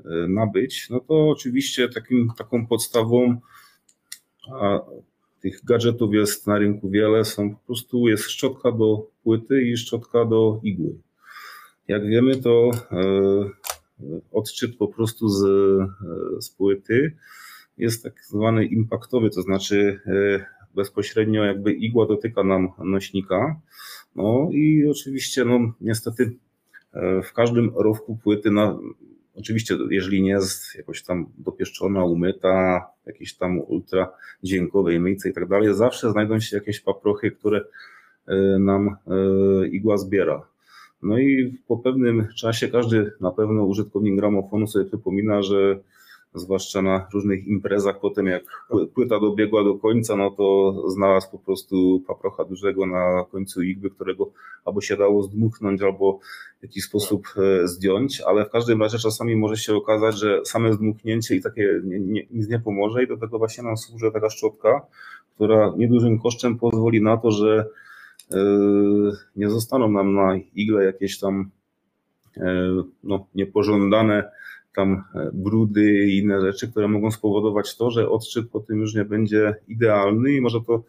e, nabyć, no to oczywiście takim, taką podstawą a tych gadżetów jest na rynku wiele, są po prostu jest szczotka do płyty i szczotka do igły. Jak wiemy, to odczyt po prostu z, z płyty jest tak zwany impaktowy, to znaczy bezpośrednio jakby igła dotyka nam nośnika. No i oczywiście, no niestety w każdym rowku płyty na, Oczywiście, jeżeli nie jest jakoś tam dopieszczona, umyta, jakieś tam ultra dźwiękowej myjce i tak dalej, zawsze znajdą się jakieś paprochy, które e, nam e, igła zbiera. No i po pewnym czasie każdy na pewno użytkownik gramofonu sobie przypomina, że zwłaszcza na różnych imprezach, potem jak płyta dobiegła do końca, no to znalazł po prostu paprocha dużego na końcu igły, którego albo się dało zdmuchnąć, albo w jakiś sposób e, zdjąć, ale w każdym razie czasami może się okazać, że same zdmuchnięcie i takie nie, nie, nic nie pomoże i do tego właśnie nam służy taka szczotka, która niedużym kosztem pozwoli na to, że yy, nie zostaną nam na igle jakieś tam yy, no, niepożądane tam e, brudy i inne rzeczy, które mogą spowodować to, że odczyt po tym już nie będzie idealny i może to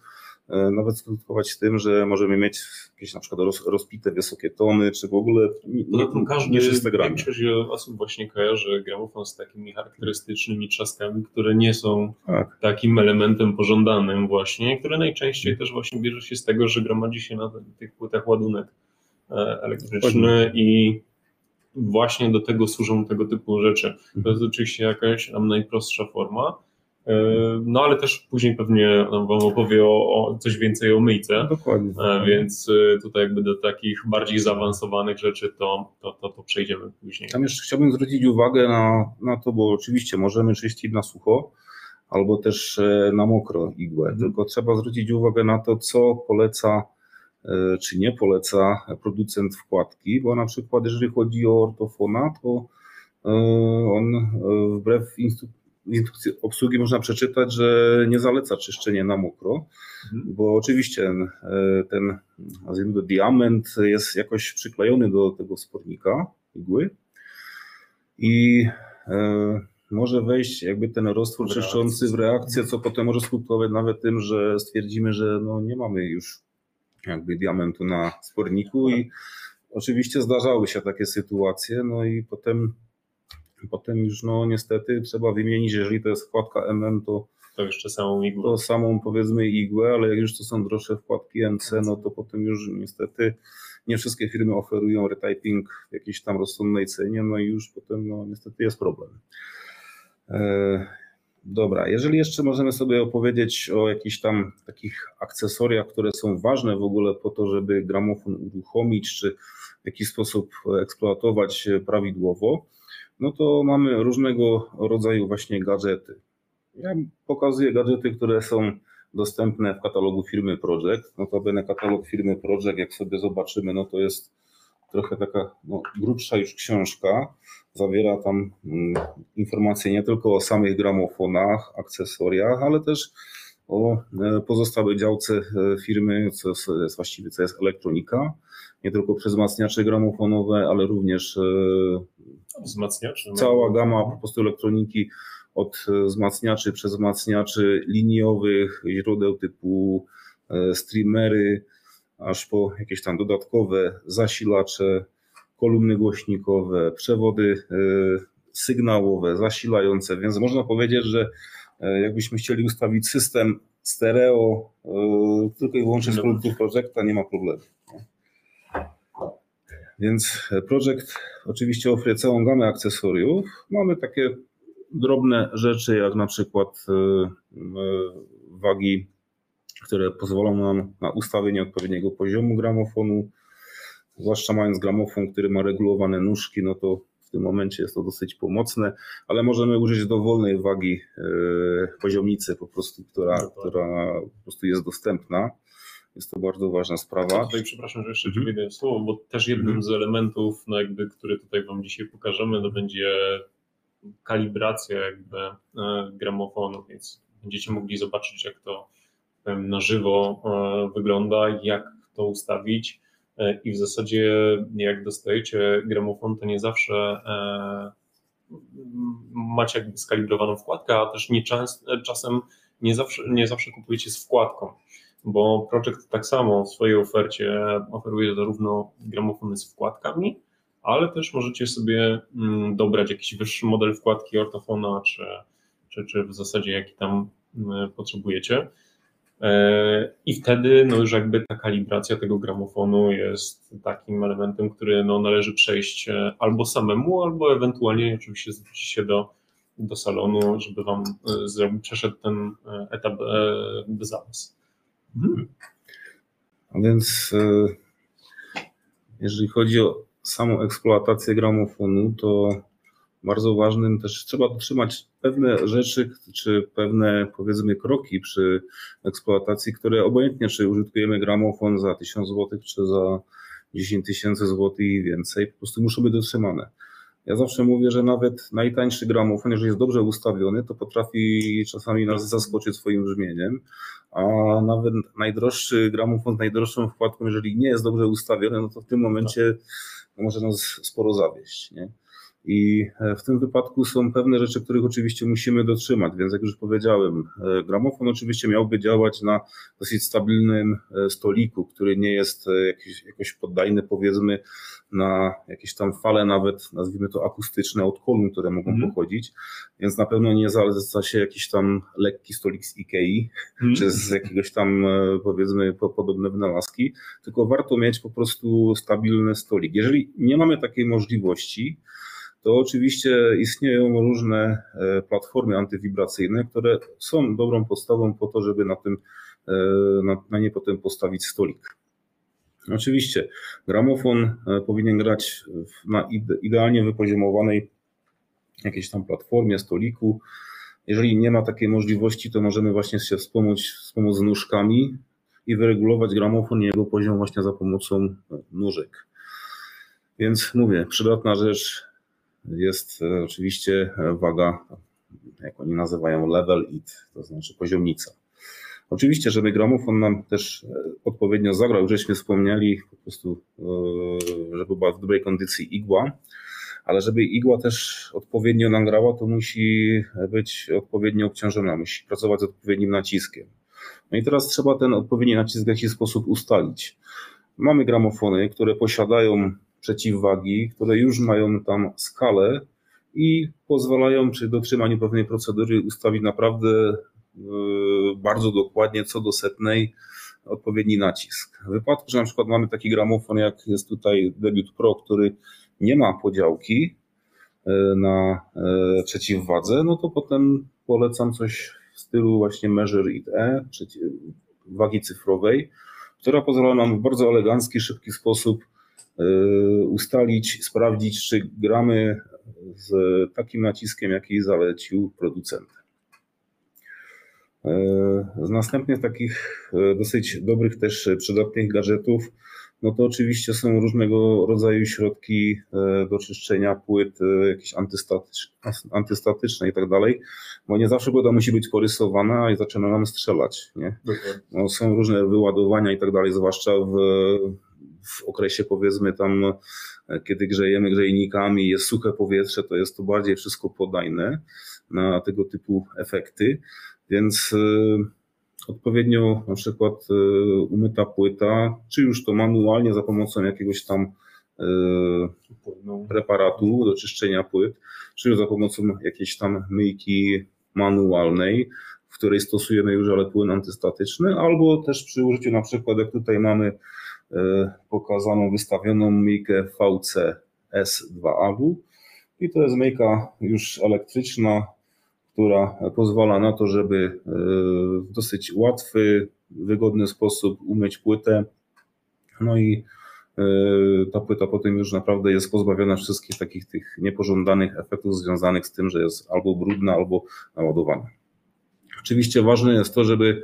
e, nawet skutkować tym, że możemy mieć jakieś na przykład rozpite wysokie tony, czy w ogóle nie, nie, każdy, nieczyste gramy. Większość osób właśnie kojarzy gramofon z takimi charakterystycznymi trzaskami, które nie są tak. takim elementem pożądanym właśnie, które najczęściej też właśnie bierze się z tego, że gromadzi się na tych płytach ładunek e, elektryczny i właśnie do tego służą tego typu rzeczy. To jest oczywiście jakaś tam najprostsza forma, e, no ale też później pewnie Wam opowie o, o coś więcej o myjce. No, dokładnie. E, więc e, tutaj jakby do takich bardziej zaawansowanych rzeczy to, to, to, to przejdziemy później. Tam jeszcze chciałbym zwrócić uwagę na, na to, bo oczywiście możemy czyścić na sucho, albo też na mokro igłę, mhm. tylko trzeba zwrócić uwagę na to, co poleca czy nie poleca producent wkładki, bo na przykład jeżeli chodzi o ortofona, to e, on e, wbrew instrukcji obsługi można przeczytać, że nie zaleca czyszczenia na mokro, mhm. bo oczywiście ten, nazwijmy diament jest jakoś przyklejony do tego spornika igły i może wejść jakby ten roztwór czyszczący w reakcję, co potem może skutkować nawet tym, że stwierdzimy, że no nie mamy już jakby diamentu na sporniku i oczywiście zdarzały się takie sytuacje, no i potem, potem już no niestety trzeba wymienić, jeżeli to jest wkładka MM, to to jeszcze samą igłę. To samą powiedzmy igłę, ale jak już to są droższe wkładki MC, no to potem już niestety nie wszystkie firmy oferują retyping w jakiejś tam rozsądnej cenie, no i już potem no niestety jest problem. Dobra, jeżeli jeszcze możemy sobie opowiedzieć o jakichś tam takich akcesoriach, które są ważne w ogóle po to, żeby gramofon uruchomić, czy w jakiś sposób eksploatować prawidłowo, no to mamy różnego rodzaju właśnie gadżety. Ja pokazuję gadżety, które są dostępne w katalogu firmy Project. Notabene katalog firmy Project, jak sobie zobaczymy, no to jest trochę taka no, grubsza już książka. Zawiera tam mm, informacje nie tylko o samych gramofonach, akcesoriach, ale też o e, pozostałej działce e, firmy, co jest, jest właściwie co jest elektronika. Nie tylko przez wzmacniacze gramofonowe, ale również e. Cała gama po prostu elektroniki od wzmacniaczy przez wzmacniaczy liniowych, źródeł typu streamery, aż po jakieś tam dodatkowe zasilacze, kolumny głośnikowe, przewody e, sygnałowe, zasilające, więc można powiedzieć, że e, jakbyśmy chcieli ustawić system stereo e, tylko i wyłącznie z produktu Projecta, nie ma problemu. Więc Project oczywiście oferuje całą gamę akcesoriów. Mamy takie drobne rzeczy, jak na przykład wagi które pozwolą nam na ustawienie odpowiedniego poziomu gramofonu. Zwłaszcza mając gramofon, który ma regulowane nóżki, no to w tym momencie jest to dosyć pomocne, ale możemy użyć dowolnej wagi e, poziomnicy po prostu, która, no która po prostu jest dostępna. Jest to bardzo ważna sprawa. Tutaj przepraszam, że jeszcze mhm. wyjdę słowo, bo też jednym mhm. z elementów, no jakby, który tutaj Wam dzisiaj pokażemy, to będzie kalibracja jakby e, gramofonu, więc będziecie mogli zobaczyć, jak to na żywo e, wygląda, jak to ustawić e, i w zasadzie jak dostajecie gramofon, to nie zawsze e, macie jakby skalibrowaną wkładkę, a też nie czas, czasem nie zawsze, nie zawsze kupujecie z wkładką, bo Project tak samo w swojej ofercie oferuje zarówno gramofony z wkładkami, ale też możecie sobie mm, dobrać jakiś wyższy model wkładki ortofona, czy, czy, czy w zasadzie jaki tam mm, potrzebujecie. E, I wtedy no już jakby ta kalibracja tego gramofonu jest takim elementem, który no należy przejść e, albo samemu, albo ewentualnie oczywiście zwrócić się do, do salonu, żeby wam e, przeszedł ten etap bez. Mhm. A więc jeżeli chodzi o samą eksploatację gramofonu, to bardzo ważnym też trzeba dotrzymać pewne rzeczy, czy pewne powiedzmy kroki przy eksploatacji, które obojętnie czy użytkujemy gramofon za 1000 zł, czy za 10 tysięcy złotych i więcej, po prostu muszą być dotrzymane. Ja zawsze mówię, że nawet najtańszy gramofon, jeżeli jest dobrze ustawiony, to potrafi czasami nas zaskoczyć swoim brzmieniem, a nawet najdroższy gramofon z najdroższą wkładką, jeżeli nie jest dobrze ustawiony, no to w tym momencie może nas sporo zawieść. Nie? I e, w tym wypadku są pewne rzeczy, których oczywiście musimy dotrzymać, więc jak już powiedziałem, e, gramofon oczywiście miałby działać na dosyć stabilnym e, stoliku, który nie jest jakiś, jakoś poddajny powiedzmy na jakieś tam fale nawet, nazwijmy to akustyczne od kolumn, które mogą mm. pochodzić, więc na pewno nie zaleca się jakiś tam lekki stolik z Ikei, mm. czy z jakiegoś tam powiedzmy podobne wynalazki, tylko warto mieć po prostu stabilny stolik. Jeżeli nie mamy takiej możliwości, to oczywiście istnieją różne e, platformy antywibracyjne, które są dobrą podstawą po to, żeby na, tym, e, na, na nie potem postawić stolik. Oczywiście gramofon e, powinien grać na idealnie wypoziomowanej jakiejś tam platformie, stoliku. Jeżeli nie ma takiej możliwości, to możemy właśnie się wspomóc, wspomóc nóżkami i wyregulować gramofon i jego poziom właśnie za pomocą nóżek. Więc mówię, przydatna rzecz, jest e, oczywiście waga, jak oni nazywają, level it, to znaczy poziomnica. Oczywiście, żeby gramofon nam też e, odpowiednio zagrał, już żeśmy wspomnieli, po prostu, e, żeby była w dobrej kondycji igła, ale żeby igła też odpowiednio nagrała, to musi być odpowiednio obciążona, musi pracować z odpowiednim naciskiem. No i teraz trzeba ten odpowiedni nacisk w jakiś sposób ustalić. Mamy gramofony, które posiadają przeciwwagi, które już mają tam skalę i pozwalają przy dotrzymaniu pewnej procedury ustawić naprawdę e, bardzo dokładnie co do setnej odpowiedni nacisk. W wypadku, że na przykład mamy taki gramofon, jak jest tutaj Debut Pro, który nie ma podziałki e, na e, przeciwwadze, no to potem polecam coś w stylu właśnie Measure It E, wagi cyfrowej, która pozwala nam w bardzo elegancki, szybki sposób ustalić, sprawdzić, czy gramy z takim naciskiem, jaki zalecił producent. Y, z następnych takich y, dosyć dobrych też przydatnych gadżetów, no to oczywiście są różnego rodzaju środki do czyszczenia płyt, jakieś antystatyczne i tak dalej, bo nie zawsze płyta musi być porysowana i zaczyna nam strzelać. Nie? No, są różne wyładowania i tak dalej, zwłaszcza w w okresie powiedzmy tam, kiedy grzejemy grzejnikami, jest suche powietrze, to jest to bardziej wszystko podajne na tego typu efekty, więc y, odpowiednio na przykład y, umyta płyta, czy już to manualnie za pomocą jakiegoś tam preparatu do czyszczenia płyt, czy już za pomocą jakiejś tam myjki manualnej, w której stosujemy już ale płyn antystatyczny, albo też przy użyciu na przykład jak tutaj mamy E, pokazaną, wystawioną myjkę VC S2AW i to jest myjka już elektryczna, która pozwala na to, żeby e, w dosyć łatwy, wygodny sposób umyć płytę. No i e, ta płyta potem już naprawdę jest pozbawiona wszystkich takich tych niepożądanych efektów związanych z tym, że jest albo brudna, albo naładowana. Oczywiście ważne jest to, żeby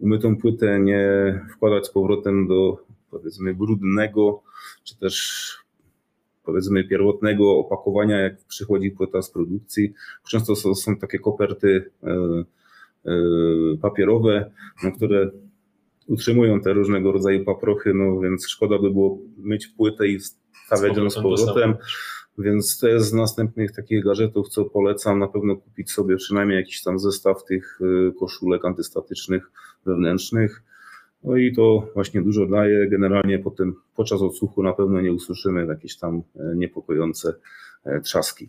umytą płytę nie wkładać z powrotem do powiedzmy brudnego, czy też powiedzmy pierwotnego opakowania, jak przychodzi płyta z produkcji. Często są, są takie koperty e, e, papierowe, no, które utrzymują te różnego rodzaju paprochy, no więc szkoda by było myć płytę i stawiać ją z powrotem. Więc to jest z następnych takich gadżetów, co polecam na pewno kupić sobie przynajmniej jakiś tam zestaw tych e, koszulek antystatycznych wewnętrznych No i to właśnie dużo daje. Generalnie potem podczas odsłuchu na pewno nie usłyszymy jakieś tam niepokojące trzaski.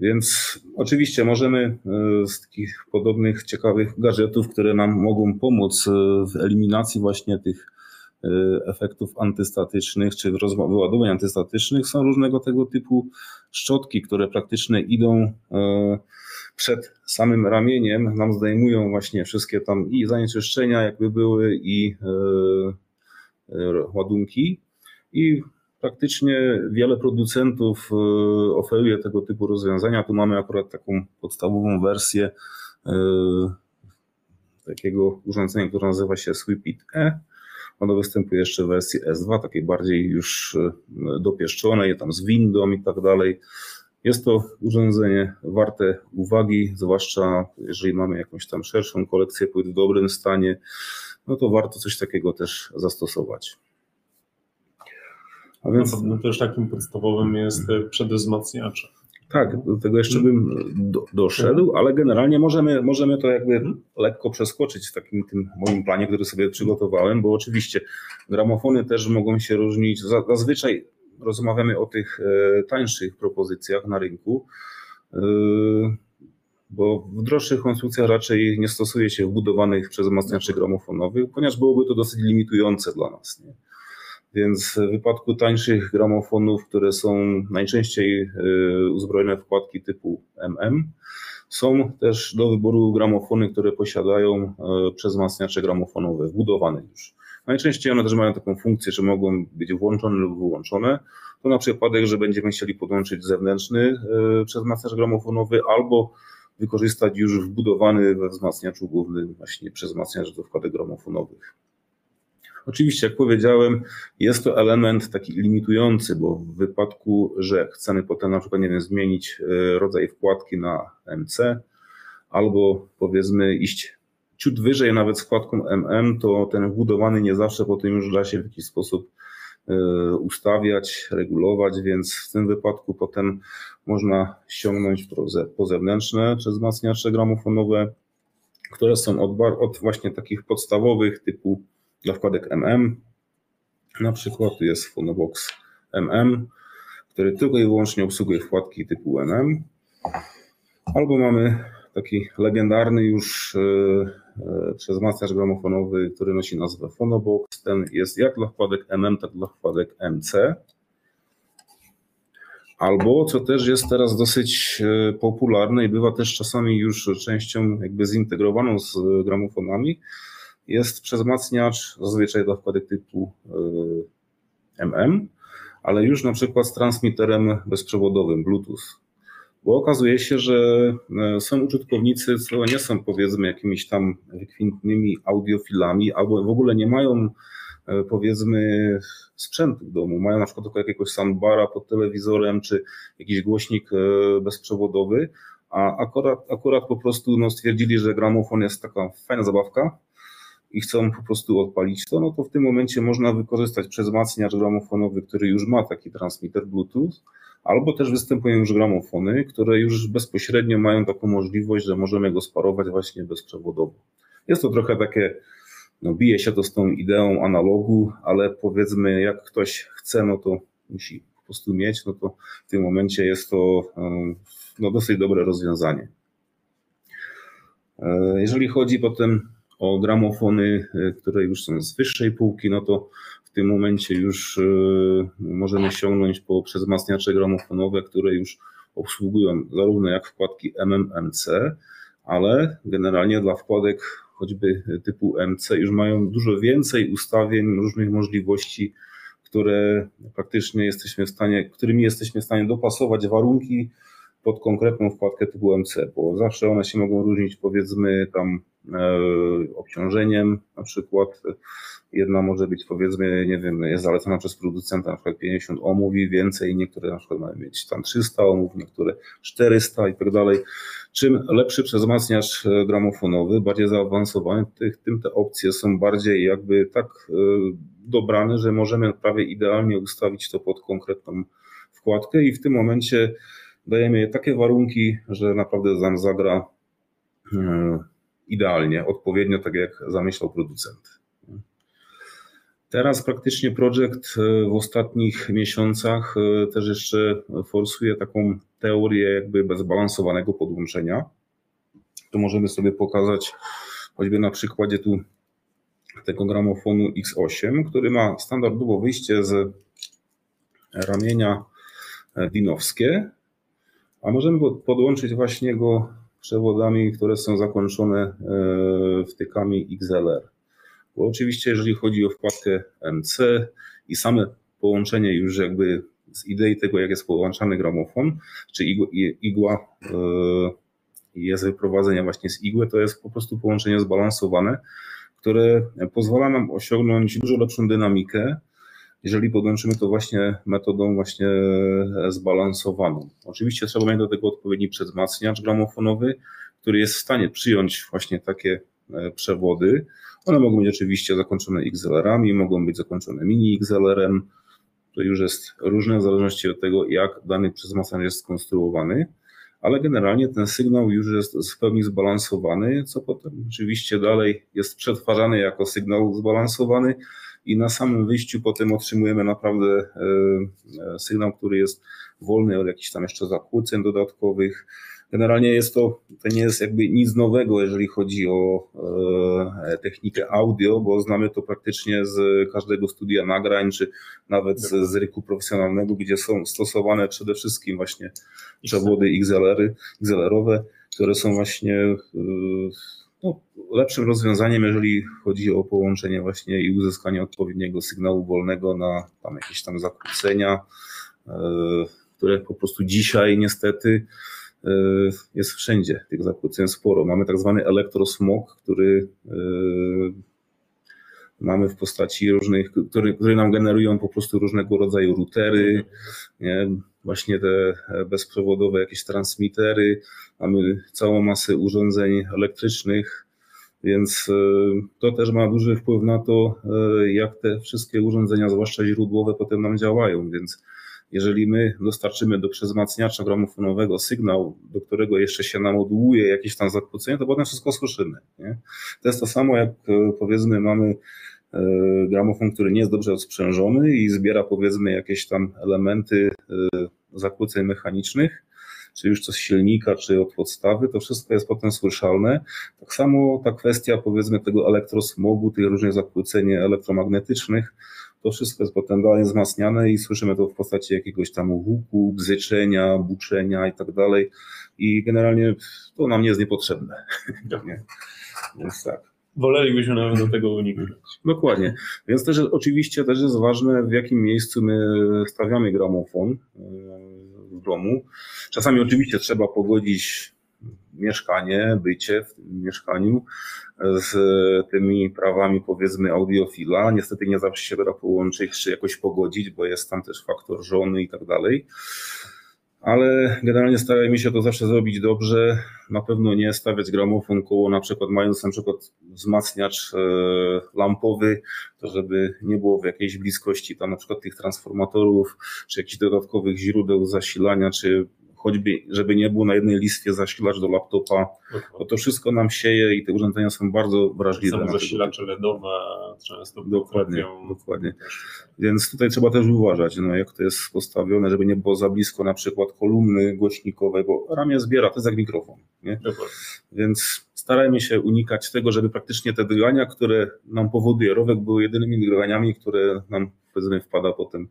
Więc oczywiście możemy z takich podobnych ciekawych gadżetów, które nam mogą pomóc w eliminacji właśnie tych efektów antystatycznych czy wyładowań antystatycznych są różnego tego typu szczotki, które praktycznie idą przed samym ramieniem, nam zdejmują właśnie wszystkie tam i zanieczyszczenia, jakby były, i y, ładunki. I praktycznie wiele producentów oferuje tego typu rozwiązania. Tu mamy akurat taką podstawową wersję takiego urządzenia, które nazywa się Sweepit E ono występuje jeszcze w wersji S2, takiej bardziej już e, dopieszczonej, tam z windą i tak dalej. Jest to urządzenie warte uwagi, zwłaszcza jeżeli mamy jakąś tam szerszą kolekcję płyt w dobrym stanie, no to warto coś takiego też zastosować. A więc... No, też takim podstawowym jest przedwzmacniacze. Tak, do tego jeszcze bym do, doszedł, ale generalnie możemy, możemy to jakby mhm. lekko przeskoczyć w takim tym moim planie, który sobie przygotowałem, bo oczywiście gramofony też mogą się różnić. Zazwyczaj rozmawiamy o tych e, tańszych propozycjach na rynku, e, bo w droższych konstrukcjach raczej nie stosuje się wbudowanych przez wzmacniaczy gramofonowych, ponieważ byłoby to dosyć limitujące dla nas. Nie? Więc w wypadku tańszych gramofonów, które są najczęściej y, uzbrojone wkładki typu MM, są też do wyboru gramofony, które posiadają przezmacniacze gramofonowe, wbudowane już. Najczęściej one też mają taką funkcję, że mogą być włączone lub wyłączone. To na przypadek, że będziemy chcieli podłączyć zewnętrzny y, przezmacniacz gramofonowy albo wykorzystać już wbudowany we wzmacniaczu głównym właśnie przezmacniacz do wkładek gramofonowych. Oczywiście, jak powiedziałem, jest to element taki limitujący, bo w wypadku, że chcemy potem na przykład, nie wiem, zmienić e, rodzaj wkładki na MC, albo powiedzmy iść ciut wyżej nawet z wkładką MM, to ten wbudowany nie zawsze potem już da się w jakiś sposób e, ustawiać, regulować, więc w tym wypadku potem można ściągnąć pozewnętrzne przez wzmacniacze gramofonowe, które są od, od właśnie takich podstawowych typu dla wkładek MM. Na przykład jest Phonobox MM, który tylko i wyłącznie obsługuje wkładki typu MM. Albo mamy taki legendarny już e, przez masterz gramofonowy, który nosi nazwę Phonobox. Ten jest jak dla wkładek MM, tak dla wkładek MC. Albo, co też jest teraz dosyć e, popularne i bywa też czasami już częścią jakby zintegrowaną z gramofonami, jest przezmacniacz zazwyczaj dla wkładek typu MM, e, ale już na przykład z transmitterem bezprzewodowym Bluetooth. Bo okazuje się, że e, są użytkownicy, co nie są powiedzmy jakimiś tam wykwintnymi audiofilami, albo w ogóle nie mają e, powiedzmy sprzętu w domu. Mają na przykład tylko jakiegoś soundbara pod telewizorem, czy jakiś głośnik bezprzewodowy, a akurat, akurat po prostu no, stwierdzili, że gramofon jest taka fajna zabawka, i chcą po prostu odpalić to, no to w tym momencie można wykorzystać przezmacniacz gramofonowy, który już ma taki transmitter Bluetooth, albo też występują już gramofony, które już bezpośrednio mają taką możliwość, że możemy go sparować właśnie bezprzewodowo. Jest to trochę takie, no bije się to z tą ideą analogu, ale powiedzmy jak ktoś chce, no to musi po prostu mieć, no to w tym momencie jest to no, dosyć dobre rozwiązanie. E, jeżeli chodzi potem o gramofony, e, które już są z wyższej półki, no to w tym momencie już e, możemy sięgnąć po przezmacniacze gramofonowe, które już obsługują zarówno jak wkładki MMMC, ale generalnie dla wkładek choćby typu MC już mają dużo więcej ustawień, różnych możliwości, które praktycznie jesteśmy w stanie, którymi jesteśmy w stanie dopasować warunki pod konkretną wkładkę typu MC, bo zawsze one się mogą różnić powiedzmy tam e, obciążeniem na przykład. Jedna może być powiedzmy, nie wiem, jest zalecana przez producenta na przykład 50 ohmów i więcej, niektóre na przykład mają mieć tam 300 ohmów, niektóre 400 i tak dalej. Czym lepszy przezmacniacz e, gramofonowy, bardziej zaawansowany, tym te opcje są bardziej jakby tak e, dobrane, że możemy prawie idealnie ustawić to pod konkretną wkładkę i w tym momencie dajemy takie warunki, że naprawdę nam zagra e, idealnie, odpowiednio, tak jak zamyślał producent. Teraz praktycznie projekt e, w ostatnich miesiącach e, też jeszcze forsuje taką teorię jakby zbalansowanego podłączenia. To możemy sobie pokazać choćby na przykładzie tu tego gramofonu X8, który ma standardowo wyjście z ramienia dinowskie, a możemy podłączyć właśnie go przewodami, które są zakończone e, wtykami XLR. Bo oczywiście, jeżeli chodzi o wkładkę MC i same połączenie już jakby z idei tego, jak jest połączany gramofon, czy igła, igła e, jest wyprowadzenie właśnie z igły, to jest po prostu połączenie zbalansowane, które pozwala nam osiągnąć dużo lepszą dynamikę, jeżeli podłączymy to właśnie metodą właśnie zbalansowaną. Oczywiście trzeba mieć do tego odpowiedni przedwzmacniacz gramofonowy, który jest w stanie przyjąć właśnie takie e, przewody. One mogą być oczywiście zakończone XLR-ami, mogą być zakończone mini XLR-em. To już jest różne w zależności od tego, jak dany przedwzmacniacz jest skonstruowany ale generalnie ten sygnał już jest w pełni zbalansowany, co potem oczywiście dalej jest przetwarzany jako sygnał zbalansowany i na samym wyjściu potem otrzymujemy naprawdę e, e, sygnał, który jest wolny od jakichś tam jeszcze zakłóceń dodatkowych. Generalnie jest to, to nie jest jakby nic nowego, jeżeli chodzi o e, technikę audio, bo znamy to praktycznie z każdego studia nagrań, czy nawet z, z ryku profesjonalnego, gdzie są stosowane przede wszystkim właśnie przewody XLR-y, XLR-owe, które są właśnie e, lepszym rozwiązaniem, jeżeli chodzi o połączenie właśnie i uzyskanie odpowiedniego sygnału wolnego na tam jakieś tam zakłócenia, e, które po prostu dzisiaj niestety e, jest wszędzie. Tych zakłóceń sporo. Mamy tak zwany elektrosmog, który e, mamy w postaci różnych, które nam generują po prostu różnego rodzaju routery, nie? właśnie te bezprzewodowe jakieś transmitery, mamy całą masę urządzeń elektrycznych, więc e, to też ma duży wpływ na to, e, jak te wszystkie urządzenia, zwłaszcza źródłowe, potem nam działają. Więc jeżeli my dostarczymy do przezmacniacza gramofonowego sygnał, do którego jeszcze się namodułuje jakieś tam zakłócenie, to potem wszystko słyszymy. Nie? To jest to samo, jak e, powiedzmy mamy gramofon, który nie jest dobrze odsprzężony i zbiera powiedzmy jakieś tam elementy zakłóceń mechanicznych, czy już coś silnika, czy od podstawy, to wszystko jest potem słyszalne. Tak samo ta kwestia powiedzmy tego elektrosmogu, tych różnych zakłóceń elektromagnetycznych, to wszystko jest potem dalej wzmacniane i słyszymy to w postaci jakiegoś tam huku, bzyczenia, buczenia i tak dalej. I generalnie to nam nie jest niepotrzebne. nie? Więc tak. Wolelibyśmy nawet do tego uniknąć. Dokładnie. Więc też oczywiście też jest ważne, w jakim miejscu my stawiamy gramofon domu. Czasami oczywiście trzeba pogodzić mieszkanie, bycie w tym mieszkaniu z tymi prawami powiedzmy audiofila. Niestety nie zawsze się da połączyć czy jakoś pogodzić, bo jest tam też faktor żony i tak dalej ale generalnie starajmy się to zawsze zrobić dobrze. Na pewno nie stawiać gramofon koło, na przykład mając na przykład wzmacniacz e, lampowy, to żeby nie było w jakiejś bliskości tam na przykład tych transformatorów, czy jakichś dodatkowych źródeł zasilania, czy choćby, żeby nie było na jednej listwie zasilacz do laptopa, bo to wszystko nam sieje i te urządzenia są bardzo wrażliwe. Są zasilacze LEDowe często Dokładnie, dokładnie. Więc tutaj trzeba też uważać, no, jak to jest postawione, żeby nie było za blisko na przykład kolumny głośnikowej, bo ramię zbiera, to jest jak mikrofon. Nie? Więc starajmy się unikać tego, żeby praktycznie te drgania, które nam powoduje rowek, były jedynymi drganiami, które nam powiedzmy wpada potem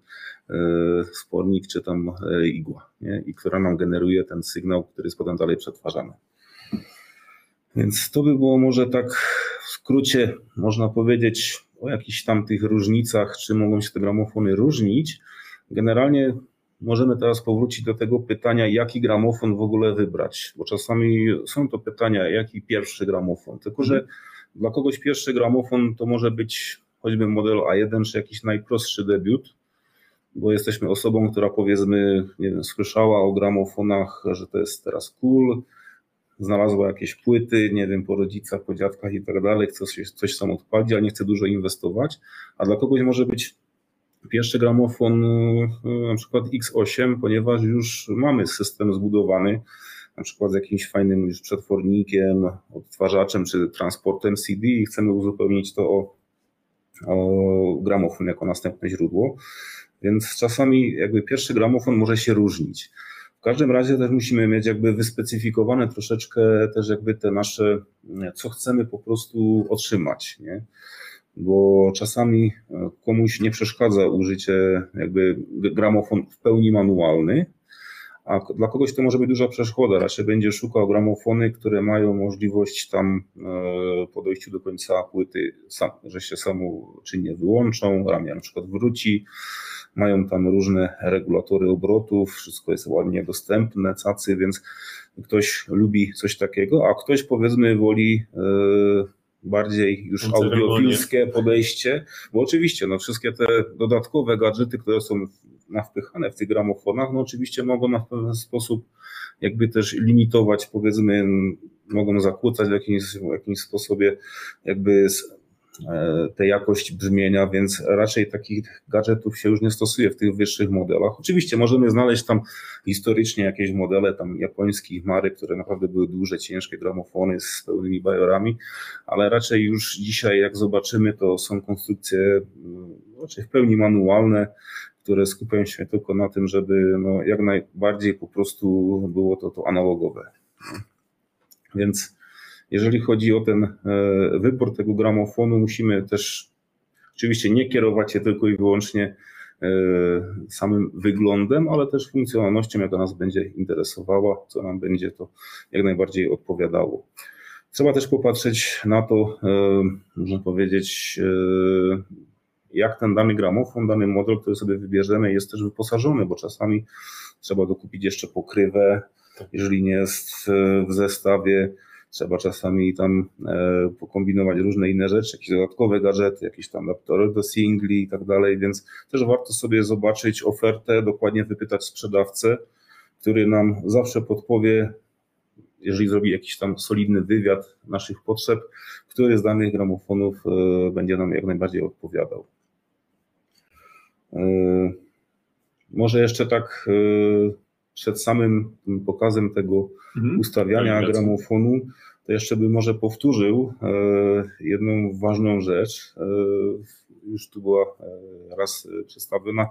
spornik czy tam e, igła, nie? i która nam generuje ten sygnał, który jest potem dalej przetwarzany. Więc to by było może tak w skrócie, można powiedzieć o jakichś tam tych różnicach, czy mogą się te gramofony różnić. Generalnie możemy teraz powrócić do tego pytania, jaki gramofon w ogóle wybrać, bo czasami są to pytania, jaki pierwszy gramofon. Tylko, że dla kogoś pierwszy gramofon to może być choćby model A1 czy jakiś najprostszy debiut, bo jesteśmy osobą, która powiedzmy, nie wiem, słyszała o gramofonach, że to jest teraz cool, znalazła jakieś płyty, nie wiem, po rodzicach, po dziadkach i tak dalej, chce coś, coś sam odpalić, ale nie chce dużo inwestować, a dla kogoś może być pierwszy gramofon na przykład X8, ponieważ już mamy system zbudowany, na przykład z jakimś fajnym już przetwornikiem, odtwarzaczem czy transportem CD i chcemy uzupełnić to o, o gramofon jako następne źródło. Więc czasami jakby pierwszy gramofon może się różnić. W każdym razie też musimy mieć jakby wyspecyfikowane troszeczkę też jakby te nasze, co chcemy po prostu otrzymać, nie? Bo czasami komuś nie przeszkadza użycie jakby gramofon w pełni manualny, a dla kogoś to może być duża przeszkoda. Raczej będzie szukał gramofony, które mają możliwość tam e, po dojściu do końca płyty, że się samoczynnie wyłączą, ramię na przykład wróci, mają tam różne regulatory obrotów, wszystko jest ładnie dostępne, cacy, więc ktoś lubi coś takiego, a ktoś powiedzmy woli e, bardziej już audiofilskie podejście, bo oczywiście no, wszystkie te dodatkowe gadżety, które są nawpychane w tych gramofonach, no oczywiście mogą na pewien sposób jakby też limitować, powiedzmy, mogą zakłócać w jakimś, w jakimś sposobie jakby tę jakość brzmienia, więc raczej takich gadżetów się już nie stosuje w tych wyższych modelach. Oczywiście możemy znaleźć tam historycznie jakieś modele tam japońskich marek, które naprawdę były duże, ciężkie gramofony z pełnymi bajorami, ale raczej już dzisiaj jak zobaczymy, to są konstrukcje mm, raczej w pełni manualne, które skupiają się tylko na tym, żeby no, jak najbardziej po prostu było to, to analogowe. Więc jeżeli chodzi o ten e, wybór tego gramofonu, musimy też oczywiście nie kierować się tylko i wyłącznie e, samym wyglądem, ale też funkcjonalnością, jaka nas będzie interesowała, co nam będzie to jak najbardziej odpowiadało. Trzeba też popatrzeć na to, e, można powiedzieć, jak ten dany gramofon, dany model, który sobie wybierzemy, jest też wyposażony, bo czasami trzeba dokupić jeszcze pokrywę, tak. jeżeli nie jest w zestawie Trzeba czasami tam e, pokombinować różne inne rzeczy, jakieś dodatkowe gadżety, jakieś tam adaptory do singli i tak dalej, więc też warto sobie zobaczyć ofertę, dokładnie wypytać sprzedawcę, który nam zawsze podpowie, jeżeli zrobi jakiś tam solidny wywiad naszych potrzeb, który z danych gramofonów e, będzie nam jak najbardziej odpowiadał. E, może jeszcze tak przed samym pokazem tego mhm. ustawiania gramofonu, to jeszcze bym może powtórzył e, jedną ważną rzecz. E, już tu była e, raz przedstawiona,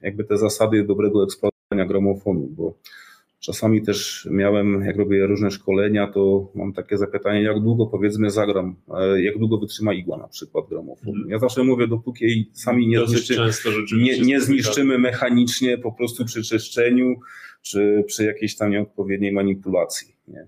jakby te zasady dobrego eksploatowania gramofonu, bo Czasami też miałem, jak robię różne szkolenia, to mam takie zapytanie, jak długo powiedzmy zagram, jak długo wytrzyma igła na przykład gramofonu. Mhm. Ja zawsze mówię, dopóki sami nie, zniszczy, nie, nie zniszczymy mechanicznie po prostu przy czyszczeniu, czy przy jakiejś tam nieodpowiedniej manipulacji. Nie?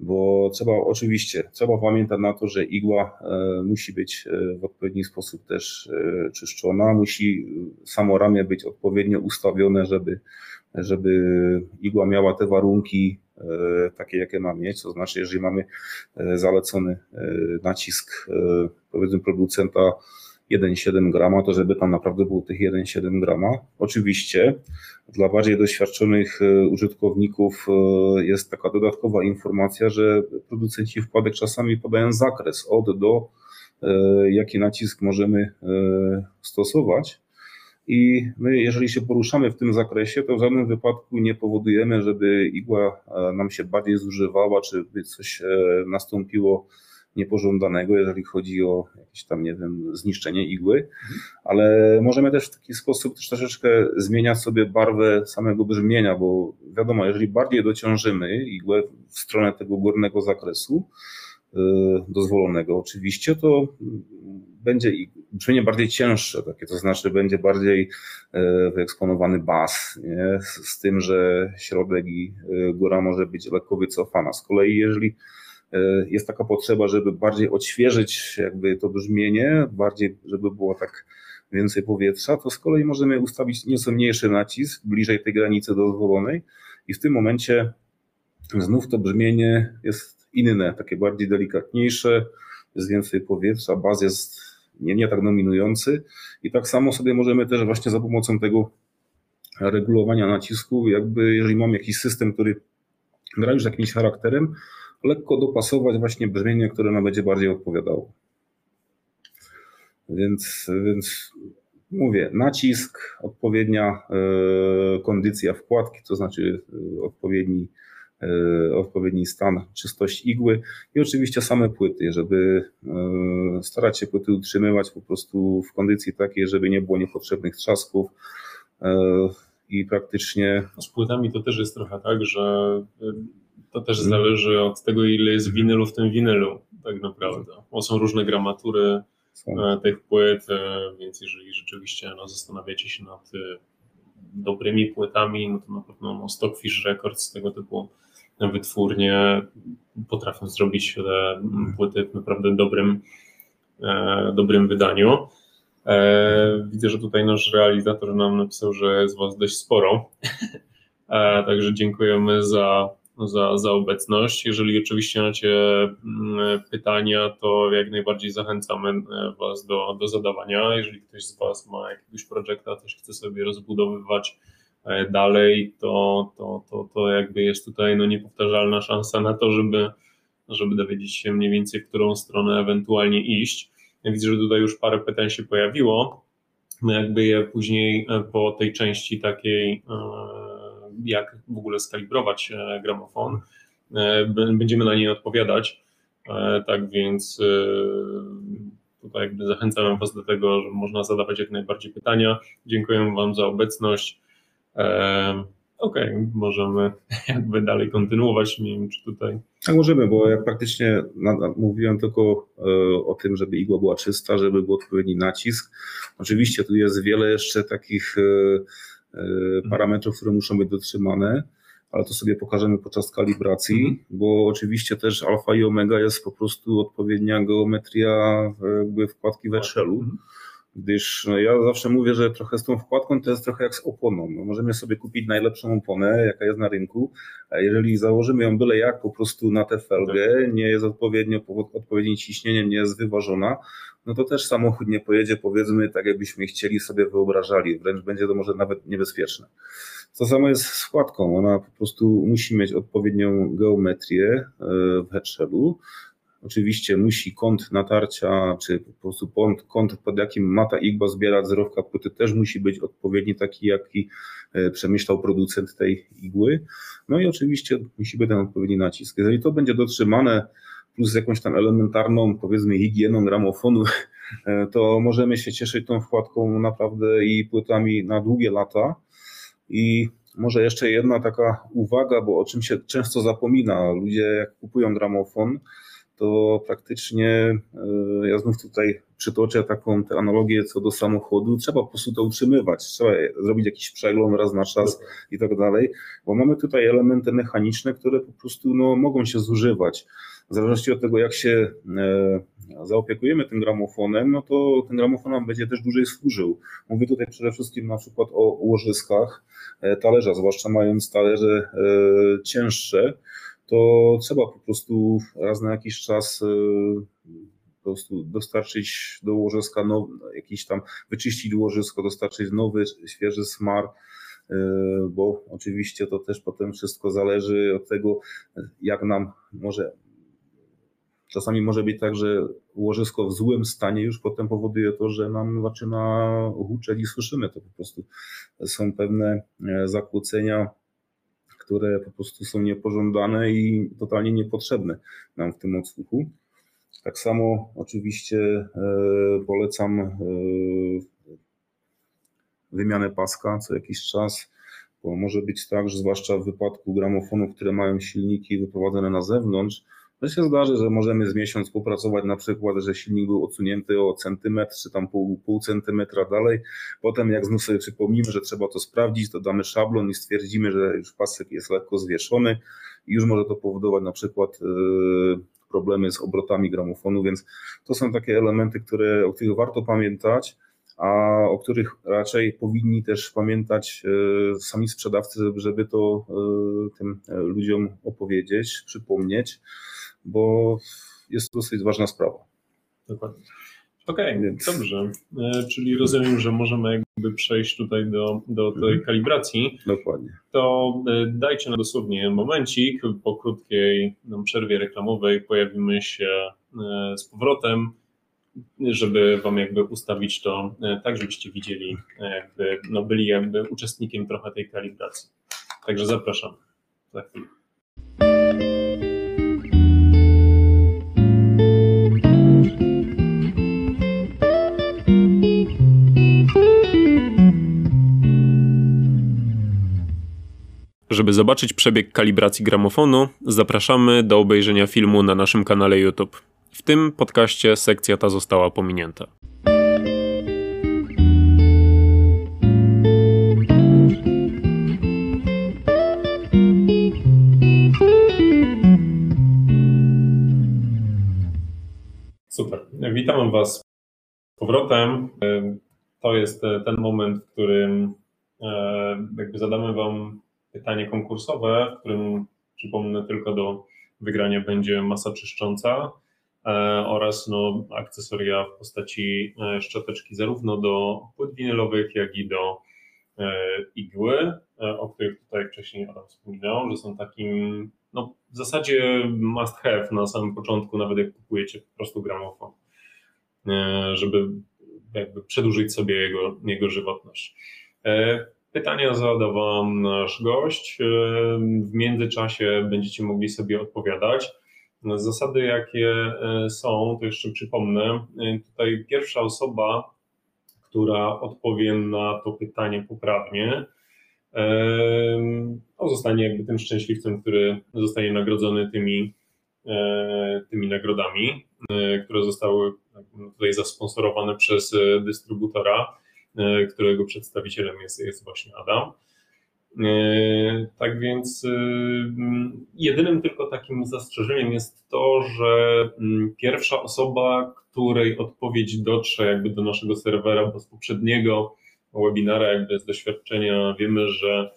Bo trzeba oczywiście, trzeba pamiętać na to, że igła e, musi być e, w odpowiedni sposób też e, czyszczona, musi samo ramię być odpowiednio ustawione, żeby żeby igła miała te warunki e, takie, jakie ma mieć, to znaczy, jeżeli mamy e, zalecony e, nacisk, powiedzmy, producenta 1,7 grama, to żeby tam naprawdę było tych 1,7 grama. Oczywiście dla bardziej doświadczonych użytkowników jest taka dodatkowa informacja, że producenci wkładek czasami podają zakres od do, jaki nacisk możemy stosować. I my, jeżeli się poruszamy w tym zakresie, to w żadnym wypadku nie powodujemy, żeby igła e, nam się bardziej zużywała, czy by coś e, nastąpiło niepożądanego, jeżeli chodzi o jakieś tam, nie wiem, zniszczenie igły, ale możemy też w taki sposób też troszeczkę zmieniać sobie barwę samego brzmienia, bo wiadomo, jeżeli bardziej dociążymy igłę w stronę tego górnego zakresu, dozwolonego oczywiście, to będzie brzmienie bardziej cięższe, takie, to znaczy będzie bardziej e, wyeksponowany bas, nie? Z, tym, że środek i e, góra może być lekko wycofana. Z kolei jeżeli jest taka potrzeba, żeby bardziej odświeżyć jakby to brzmienie, bardziej, żeby było tak więcej powietrza, to z kolei możemy ustawić nieco mniejszy nacisk bliżej tej granicy dozwolonej i w tym momencie znów to brzmienie jest inne, takie bardziej delikatniejsze, jest więcej powietrza, baz jest nie, nie tak dominujący. I tak samo sobie możemy też właśnie za pomocą tego regulowania nacisku, jakby jeżeli mam jakiś system, który gra już jakimś charakterem, lekko dopasować właśnie brzmienie, które nam będzie bardziej odpowiadało. Więc, więc mówię, nacisk, odpowiednia kondycja wkładki, to znaczy odpowiedni E, odpowiedni stan, czystość igły i oczywiście same płyty, żeby e, starać się płyty utrzymywać po prostu w kondycji takiej, żeby nie było niepotrzebnych trzasków e, i praktycznie... Z płytami to też jest trochę tak, że to też mhm. zależy od tego, ile jest winylu w tym winylu, tak naprawdę. Bo są różne gramatury są. tych płyt, więc jeżeli rzeczywiście no, zastanawiacie się nad dobrymi płytami, no to na pewno no, Stockfish Records tego typu wytwórnie potrafią zrobić te płyty w naprawdę dobrym, e, dobrym wydaniu. E, widzę, że tutaj nasz realizator nam napisał, że jest Was dość sporo. E, także dziękujemy za, za, za obecność. Jeżeli oczywiście macie mm, pytania, to jak najbardziej zachęcamy Was do, do zadawania. Jeżeli ktoś z Was ma jakiegoś projekta, też chce sobie rozbudowywać dalej, to, to, to, to jakby jest tutaj no, niepowtarzalna szansa na to, żeby, żeby dowiedzieć się mniej więcej, w którą stronę ewentualnie iść. Ja widzę, że tutaj już parę pytań się pojawiło. My jakby je później e, po tej części takiej, e, jak w ogóle skalibrować gramofon, będziemy na nie odpowiadać. Tak więc tutaj jakby zachęcam Was do tego, że można zadawać jak najbardziej pytania. Dziękuję Wam za obecność. Okej, okay, możemy jakby dalej kontynuować. Nie wiem, czy tutaj. Tak, możemy, bo jak praktycznie mówiłem tylko e, o tym, żeby igła była czysta, żeby był odpowiedni nacisk. Oczywiście tu jest wiele jeszcze takich e, e, parametrów, które muszą być dotrzymane, ale to sobie pokażemy podczas kalibracji, mhm. bo oczywiście też alfa i omega jest po prostu odpowiednia geometria jakby wkładki we trzelu. Mhm gdyż no, ja zawsze mówię, że trochę z tą wkładką to jest trochę jak z oponą. No, możemy sobie kupić najlepszą oponę, jaka jest na rynku, a jeżeli założymy ją byle jak po prostu na tę felgę, tak. nie jest odpowiednio, odpowiednim ciśnieniem, nie jest wyważona, no to też samochód nie pojedzie powiedzmy tak, jakbyśmy chcieli sobie wyobrażali, wręcz będzie to może nawet niebezpieczne. To samo jest z wkładką, ona po prostu musi mieć odpowiednią geometrię e, w headshellu, Oczywiście musi kąt natarcia, czy po prostu kąt, pod jakim ma ta igła zbierać zerowka płyty też musi być odpowiedni, taki jaki e, przemyślał producent tej igły. No i oczywiście musi być ten odpowiedni nacisk. Jeżeli to będzie dotrzymane, plus jakąś tam elementarną, powiedzmy, higieną gramofonu, e, to możemy się cieszyć tą wkładką naprawdę i płytami na długie lata. I może jeszcze jedna taka uwaga, bo o czym się często zapomina, ludzie jak kupują gramofon, to praktycznie e, ja znów tutaj przytoczę taką tę analogię co do samochodu, trzeba po prostu to utrzymywać, trzeba zrobić jakiś przegląd raz na czas i tak dalej, bo mamy tutaj elementy mechaniczne, które po prostu no, mogą się zużywać. W zależności od tego, jak się e, zaopiekujemy tym gramofonem, no to ten gramofon nam będzie też dłużej służył. Mówię tutaj przede wszystkim na przykład o łożyskach e, talerza, zwłaszcza mając talerze cięższe, to trzeba po prostu raz na jakiś czas e, po prostu dostarczyć do łożyska nowy, jakiś tam, wyczyścić łożysko, dostarczyć nowy, świeży smar, e, bo oczywiście to też potem wszystko zależy od tego, jak nam może. Czasami może być tak, że łożysko w złym stanie już potem powoduje to, że nam zaczyna huczeć i słyszymy to po prostu. Są pewne e, zakłócenia które po prostu są niepożądane i totalnie niepotrzebne nam w tym odsłuchu. Tak samo oczywiście e, polecam e, wymianę paska co jakiś czas, bo może być tak, że zwłaszcza w wypadku gramofonów, które mają silniki wyprowadzone na zewnątrz, to się zdarzy, że możemy z miesiąc współpracować na przykład, że silnik był odsunięty o centymetr, czy tam pół, pół centymetra dalej. Potem jak znów sobie przypomnimy, że trzeba to sprawdzić, to damy szablon i stwierdzimy, że już pasek jest lekko zwieszony i już może to powodować na przykład yy, problemy z obrotami gramofonu, więc to są takie elementy, które, o których warto pamiętać a o których raczej powinni też pamiętać yy, sami sprzedawcy, żeby to yy, tym ludziom opowiedzieć, przypomnieć bo jest to dosyć ważna sprawa. Dokładnie. Okej, okay, Więc... dobrze. E, czyli rozumiem, że możemy jakby przejść tutaj do, do tej mhm. kalibracji. Dokładnie. To e, dajcie nam dosłownie momencik. Po krótkiej przerwie reklamowej pojawimy się e, z powrotem żeby wam jakby ustawić to tak, żebyście widzieli, jakby, no byli jakby uczestnikiem trochę tej kalibracji. Także zapraszam za chwilę. Żeby zobaczyć przebieg kalibracji gramofonu, zapraszamy do obejrzenia filmu na naszym kanale YouTube. W tym podcaście sekcja ta została pominięta. Super. Witam Was z powrotem. To jest ten moment, w którym e, jakby zadamy Wam pytanie konkursowe, w którym przypomnę tylko do wygrania będzie masa czyszcząca e, oraz no, akcesoria w postaci e, szczoteczki zarówno do płyt winylowych, jak i do e, igły, o których tutaj wcześniej Adam wspominał, że są takim no, w zasadzie must have na samym początku, nawet jak kupujecie po prostu gramofon, żeby jakby przedłużyć sobie jego, jego żywotność. Pytania zadał Wam nasz gość. W międzyczasie będziecie mogli sobie odpowiadać. Zasady, jakie e, są, to jeszcze przypomnę. Tutaj pierwsza osoba, która odpowie na to pytanie poprawnie, no, zostanie jakby tym szczęśliwcem, który zostanie nagrodzony tymi, e, tymi nagrodami, e, które zostały tutaj zasponsorowane przez dystrybutora. E, którego przedstawicielem jest, jest właśnie Adam. E, tak więc e, jedynym tylko takim zastrzeżeniem jest to, że pierwsza osoba, której odpowiedź dotrze jakby do naszego serwera, bo z poprzedniego webinara, jakby z doświadczenia wiemy, że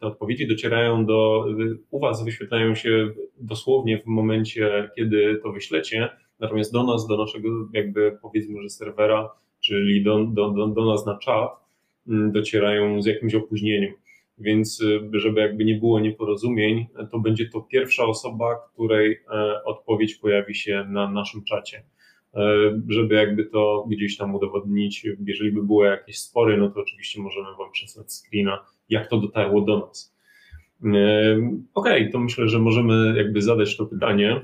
te odpowiedzi docierają do, u Was wyświetlają się dosłownie w momencie, kiedy to wyślecie, natomiast do nas, do naszego jakby powiedzmy, że serwera czyli do, do, do, do nas na czat, mm, docierają z jakimś opóźnieniem. Więc, y, żeby jakby nie było nieporozumień, to będzie to pierwsza osoba, której e, odpowiedź pojawi się na naszym czacie. E, żeby jakby to gdzieś tam udowodnić, jeżeli by były jakieś spory, no to oczywiście możemy Wam przesłać screena, jak to dotarło do nas. E, okej, okay, to myślę, że możemy jakby zadać to pytanie.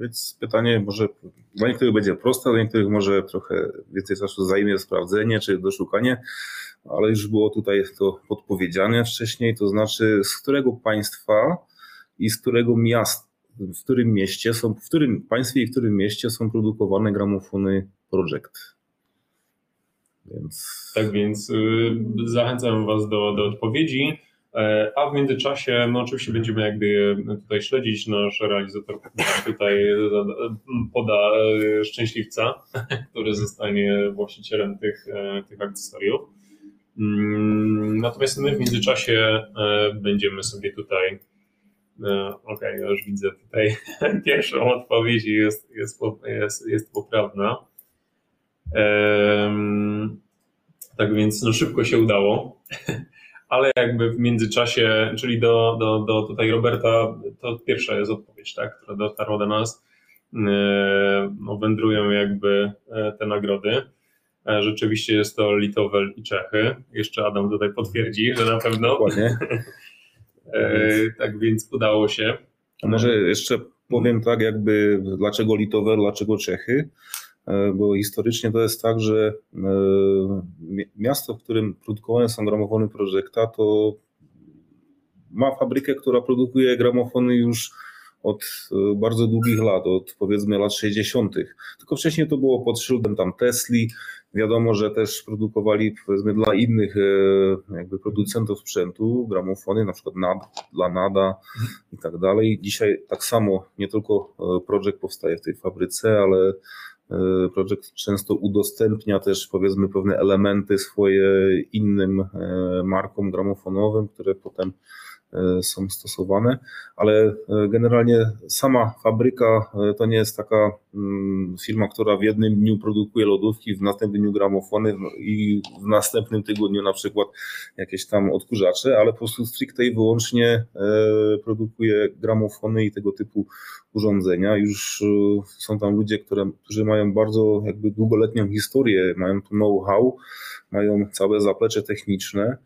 Więc pytanie może dla niektórych będzie proste, dla niektórych może trochę więcej czasu zajmie sprawdzenie czy doszukanie, ale już było tutaj to podpowiedziane wcześniej, to znaczy z którego państwa i z którego miasta, w którym mieście są, w którym państwie i w którym mieście są produkowane gramofony Project. Więc... Tak więc y, zachęcam Was do, do odpowiedzi. E, a w międzyczasie, no oczywiście będziemy jakby tutaj śledzić, nasz realizator tutaj poda e, szczęśliwca, który zostanie właścicielem tych, e, tych akcesoriów. Mm, natomiast my w międzyczasie będziemy sobie tutaj, okej, okay, już widzę tutaj pierwszą odpowiedź jest, jest, jest, jest poprawna. Tak więc no szybko się udało ale jakby w międzyczasie, czyli do, do, do tutaj Roberta, to pierwsza jest odpowiedź, tak, która dotarła do nas. E, no, wędrują jakby e, te nagrody. E, rzeczywiście jest to Litowel i Czechy. Jeszcze Adam tutaj potwierdzi, że na pewno. Dokładnie. tak więc udało się. A może jeszcze powiem tak, jakby dlaczego Litowel, dlaczego Czechy? E, bo historycznie to jest tak, że e, miasto, w którym produkowane są gramofony Projekta, to ma fabrykę, która produkuje gramofony już od e, bardzo długich lat, od powiedzmy lat 60. Tylko wcześniej to było pod szyldem tam Tesli. Wiadomo, że też produkowali powiedzmy dla innych jakby producentów sprzętu gramofony, na przykład NAD, dla NADA i tak dalej. Dzisiaj tak samo nie tylko projekt powstaje w tej fabryce, ale projekt często udostępnia też powiedzmy pewne elementy swoje innym e, markom gramofonowym, które potem E, są stosowane, ale e, generalnie sama fabryka e, to nie jest taka mm, firma, która w jednym dniu produkuje lodówki, w następnym dniu gramofony i w następnym tygodniu na przykład jakieś tam odkurzacze, ale po prostu stricte i wyłącznie produkuje gramofony i tego typu urządzenia. Już są tam ludzie, które, którzy mają bardzo jakby długoletnią historię, mają tu know-how, mają całe zaplecze techniczne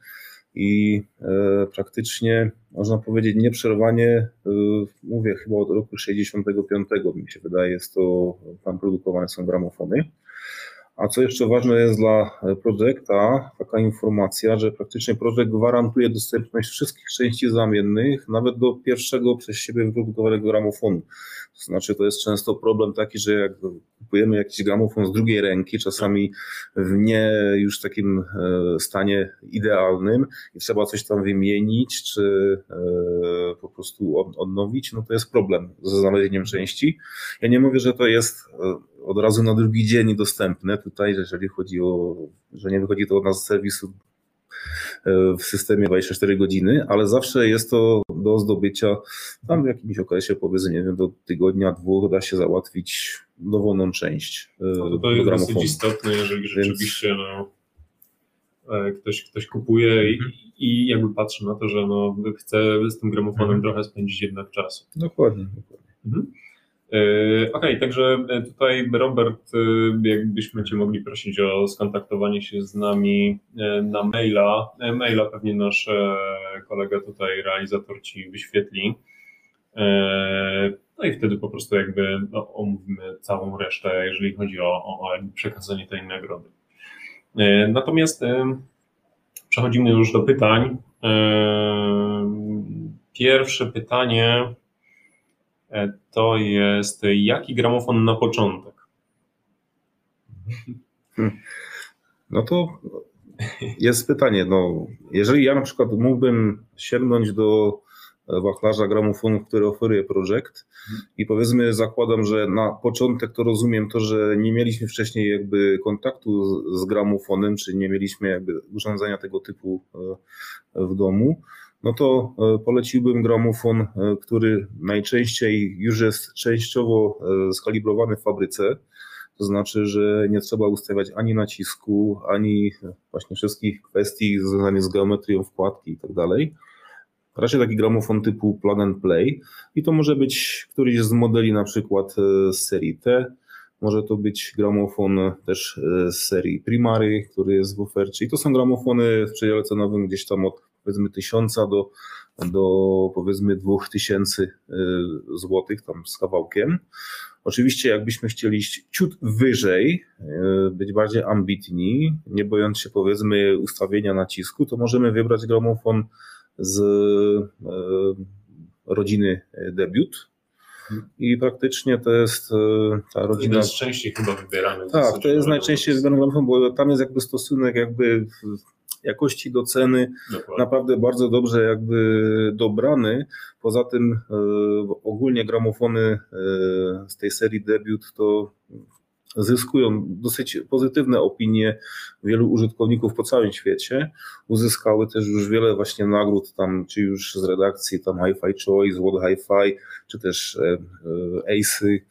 i e, praktycznie można powiedzieć nieprzerwanie, e, mówię chyba od roku 65 mi się wydaje, jest to, tam produkowane są gramofony. A co jeszcze ważne jest dla projekta, taka informacja, że praktycznie projekt gwarantuje dostępność wszystkich części zamiennych, nawet do pierwszego przez siebie wyprodukowanego gramofonu. To znaczy, to jest często problem taki, że jak kupujemy jakiś gramofon z drugiej ręki, czasami w nie już takim e, stanie idealnym i trzeba coś tam wymienić, czy e, po prostu odnowić, no to jest problem ze znalezieniem części. Ja nie mówię, że to jest e, od razu na drugi dzień dostępne tutaj, jeżeli chodzi o, że nie wychodzi to od nas z serwisu e, w systemie 24 godziny, ale zawsze jest to do zdobycia tam w jakimś okresie, powiedzmy, nie wiem, do tygodnia, dwóch da się załatwić dowolną część. E, no to jest dosyć istotne, jeżeli rzeczywiście Więc... no, e, ktoś, ktoś kupuje i, mhm. i jakby patrzy na to, że no, chce z tym gramofonem mhm. trochę spędzić jednak czasu. Dokładnie, dokładnie. Mhm. E, okej, okay, także e, tutaj Robert, e, jakbyśmy Cię mogli prosić o skontaktowanie się z nami na maila. Maila pewnie nasz kolega tutaj, realizator Ci wyświetli. No i wtedy po prostu jakby no, omówimy całą resztę, jeżeli chodzi o, o, o przekazanie tej nagrody. Natomiast przechodzimy już do pytań. Pierwsze pytanie to jest jaki gramofon na początek? No to jest pytanie. No, jeżeli ja na przykład mógłbym sięgnąć do wachlarza gramofonów, który oferuje projekt i powiedzmy zakładam, że na początek to rozumiem to, że nie mieliśmy wcześniej jakby kontaktu z, z gramofonem, czy nie mieliśmy jakby urządzenia tego typu e, w domu, no to e, poleciłbym gramofon, e, który najczęściej już jest częściowo e, skalibrowany w fabryce. To znaczy, że nie trzeba ustawiać ani nacisku, ani właśnie wszystkich kwestii związanych z geometrią wkładki i tak dalej. Raczej taki gramofon typu plug and play i to może być któryś z modeli na przykład z serii T, może to być gramofon też z serii Primary, który jest w ofercie i to są gramofony w przedziale cenowym gdzieś tam od powiedzmy tysiąca do, do powiedzmy dwóch tysięcy y, złotych tam z kawałkiem. Oczywiście jakbyśmy chcieli iść ciut wyżej, y, być bardziej ambitni, nie bojąc się powiedzmy ustawienia nacisku, to możemy wybrać gramofon z y, rodziny debiut, i praktycznie to jest ta rodzina. To jest częściej chyba wybierany. Tak, to jest najczęściej wybierany gramofon, bo tam jest jakby stosunek jakby jakości do ceny Dokładnie. naprawdę bardzo dobrze jakby dobrany. Poza tym e, ogólnie gramofony e, z tej serii debiut to zyskują dosyć pozytywne opinie wielu użytkowników po całym świecie. Uzyskały też już wiele właśnie nagród tam, czy już z redakcji tam Hi-Fi Choice, World Hi-Fi, czy też e, ACEY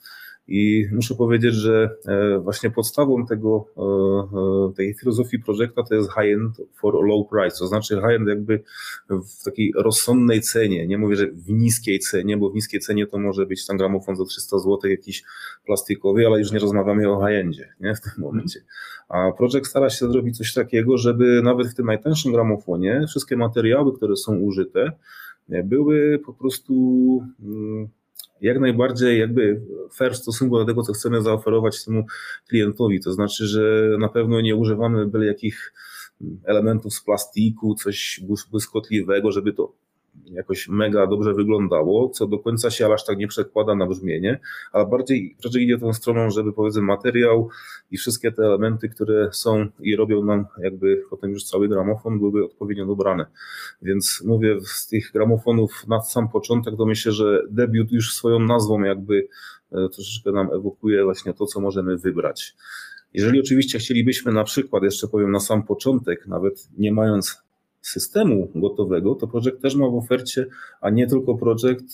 i muszę powiedzieć, że e, właśnie podstawą tego, e, e, tej filozofii projekta to jest high-end for low price, to znaczy high-end jakby w takiej rozsądnej cenie. Nie mówię, że w niskiej cenie, bo w niskiej cenie to może być tam gramofon za 300 zł jakiś plastikowy, ale już nie rozmawiamy o high-endzie nie, w tym momencie. A projekt stara się zrobić coś takiego, żeby nawet w tym najtańszym gramofonie wszystkie materiały, które są użyte, były po prostu mm, jak najbardziej jakby fair w stosunku do tego, co chcemy zaoferować temu klientowi. To znaczy, że na pewno nie używamy byle jakich elementów z plastiku, coś błyskotliwego, żeby to jakoś mega dobrze wyglądało, co do końca się aż tak nie przekłada na brzmienie, ale bardziej, bardziej idzie tą stroną, żeby powiedzmy materiał i wszystkie te elementy, które są i robią nam jakby potem już cały gramofon były odpowiednio dobrane. Więc mówię, z tych gramofonów na sam początek to myślę, że debiut już swoją nazwą jakby e, troszeczkę nam ewokuje właśnie to, co możemy wybrać. Jeżeli oczywiście chcielibyśmy na przykład, jeszcze powiem na sam początek, nawet nie mając systemu gotowego, to projekt też ma w ofercie, a nie tylko projekt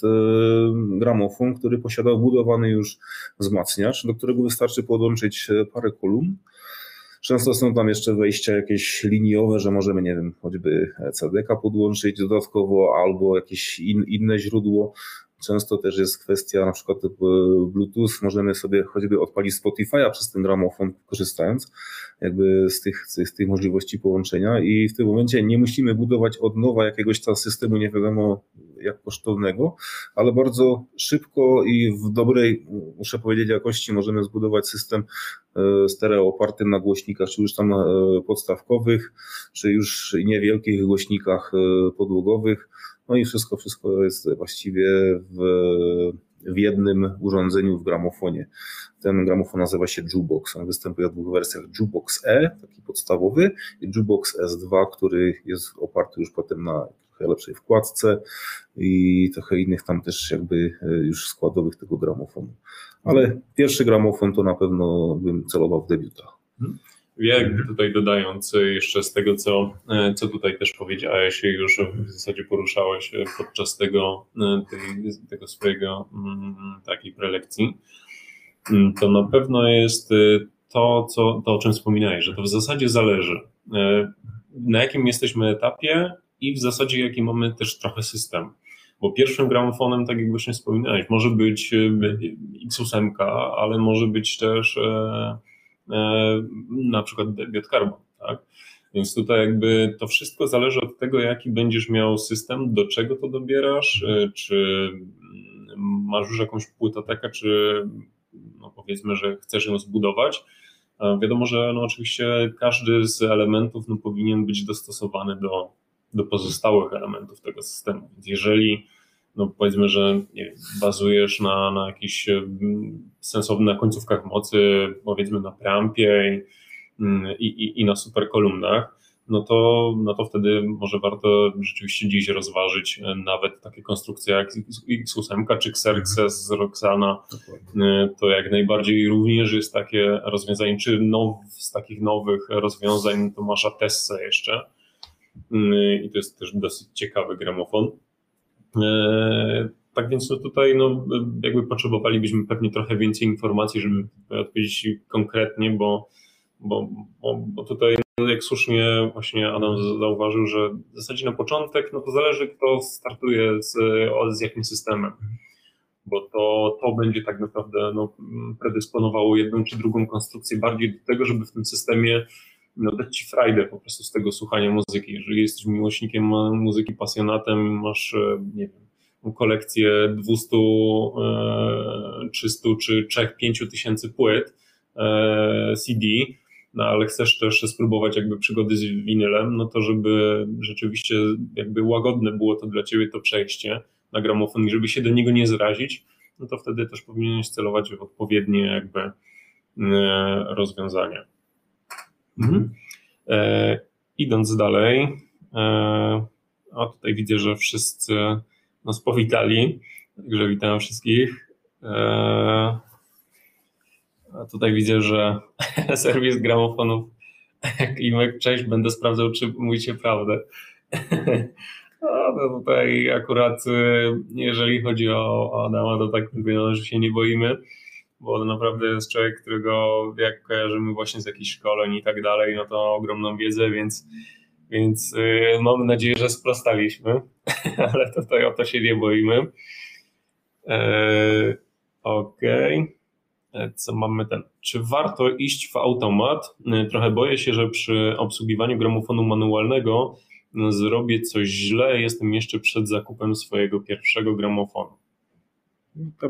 gramofon, który posiada wbudowany już wzmacniacz, do którego wystarczy podłączyć parę kolumn Często są tam jeszcze wejścia jakieś liniowe, że możemy, nie wiem, choćby CDK podłączyć dodatkowo albo jakieś in, inne źródło. Często też jest kwestia na przykład Bluetooth, możemy sobie choćby odpalić Spotify'a przez ten gramofon korzystając jakby z tych, z tych możliwości połączenia i w tym momencie nie musimy budować od nowa jakiegoś tam systemu nie wiadomo jak kosztownego, ale bardzo szybko i w dobrej, muszę powiedzieć, jakości możemy zbudować system e, stereo oparty na głośnikach, czy już tam e, podstawkowych, czy już niewielkich głośnikach e, podłogowych. No i wszystko, wszystko jest właściwie w, w jednym urządzeniu w gramofonie. Ten gramofon nazywa się Jukebox. On występuje w dwóch wersjach: Jukebox E, taki podstawowy, i Jukebox S2, który jest oparty już potem na trochę lepszej wkładce i trochę innych tam też jakby e, już składowych tego gramofonu. Ale pierwszy gramofon to na pewno bym celował w debiuta. Mhm. Jakby tutaj dodając jeszcze z tego, co, e, co tutaj też powiedziałeś, już w zasadzie poruszałeś podczas tego, e, tej, tego swojego mm, takiej prelekcji, mm, to na pewno jest to, co, to, o czym wspominałeś, że to w zasadzie zależy, na jakim jesteśmy etapie i w zasadzie jaki mamy też trochę system. Bo pierwszym gramofonem, tak jak właśnie wspominałeś, może być e, X8, ale może być też e, e, na przykład debiut Carbon, tak? Więc tutaj jakby to wszystko zależy od tego, jaki będziesz miał system, do czego to dobierasz, e, czy masz już jakąś płytotekę, czy no powiedzmy, że chcesz ją zbudować. Wiadomo, że no oczywiście każdy z elementów no powinien być dostosowany do, do pozostałych elementów tego systemu. Więc jeżeli no powiedzmy, że wiem, bazujesz na, na jakichś sensownych na końcówkach mocy, powiedzmy na preampie mm, i, i, i na superkolumnach, no to, no to wtedy może warto rzeczywiście dziś rozważyć e, nawet takie konstrukcje jak X8 czy Xerxes z Roxana. E, to jak najbardziej również jest takie rozwiązanie, czy now, z takich nowych rozwiązań to masz Atessa jeszcze, i to jest też dosyć ciekawy gramofon. E, tak więc no tutaj no, jakby potrzebowalibyśmy pewnie trochę więcej informacji, żeby odpowiedzieć konkretnie, bo, bo, bo, bo tutaj no, jak słusznie właśnie Adam zauważył, że w zasadzie na początek no to zależy kto startuje z, z jakim systemem, bo to, to będzie tak naprawdę no, predysponowało jedną czy drugą konstrukcję bardziej do tego, żeby w tym systemie no, dać ci frajdę po prostu z tego słuchania muzyki. Jeżeli jesteś miłośnikiem muzyki, pasjonatem, masz, e, nie wiem, kolekcję 200, 300 e, czy 3-5 tysięcy płyt e, CD, no ale chcesz też spróbować jakby przygody z winylem, no to żeby rzeczywiście jakby łagodne było to dla ciebie to przejście na gramofon i żeby się do niego nie zrazić, no to wtedy też powinieneś celować w odpowiednie jakby rozwiązania. Mhm. E, idąc dalej, e, tutaj widzę, że wszyscy nas powitali, także witam wszystkich. E, a tutaj widzę, że serwis gramofonów Klimek, cześć, będę sprawdzał, czy mówicie prawdę. No tutaj akurat, jeżeli chodzi o Adama, to tak mówię, że się nie boimy bo naprawdę jest człowiek, którego jak kojarzymy właśnie z jakichś szkoleń i tak dalej, no to ogromną wiedzę, więc, więc yy, mamy nadzieję, że sprostaliśmy, ale tutaj o to się nie boimy. Yy, Okej. Okay. E, co mamy ten? Czy warto iść w automat? Yy, trochę boję się, że przy obsługiwaniu gramofonu manualnego no, zrobię coś źle. Jestem jeszcze przed zakupem swojego pierwszego gramofonu. To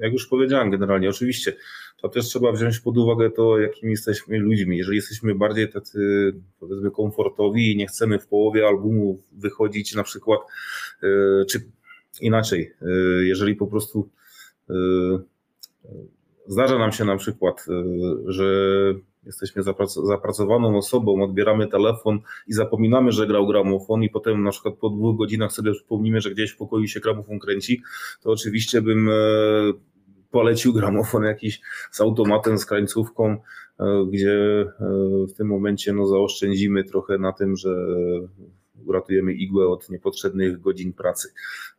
jak już powiedziałem generalnie, oczywiście, to też trzeba wziąć pod uwagę to, jakimi jesteśmy ludźmi. Jeżeli jesteśmy bardziej tacy, powiedzmy, komfortowi i nie chcemy w połowie albumu wychodzić na przykład, e, czy inaczej, e, jeżeli po prostu e, zdarza nam się na przykład, że jesteśmy zapracowaną osobą, odbieramy telefon i zapominamy, że grał gramofon i potem na przykład po dwóch godzinach sobie przypomnimy, że gdzieś w pokoju się gramofon kręci, to oczywiście bym e, polecił gramofon jakiś z automatem, z krańcówką, e, gdzie e, w tym momencie no, zaoszczędzimy trochę na tym, że uratujemy igłę od niepotrzebnych godzin pracy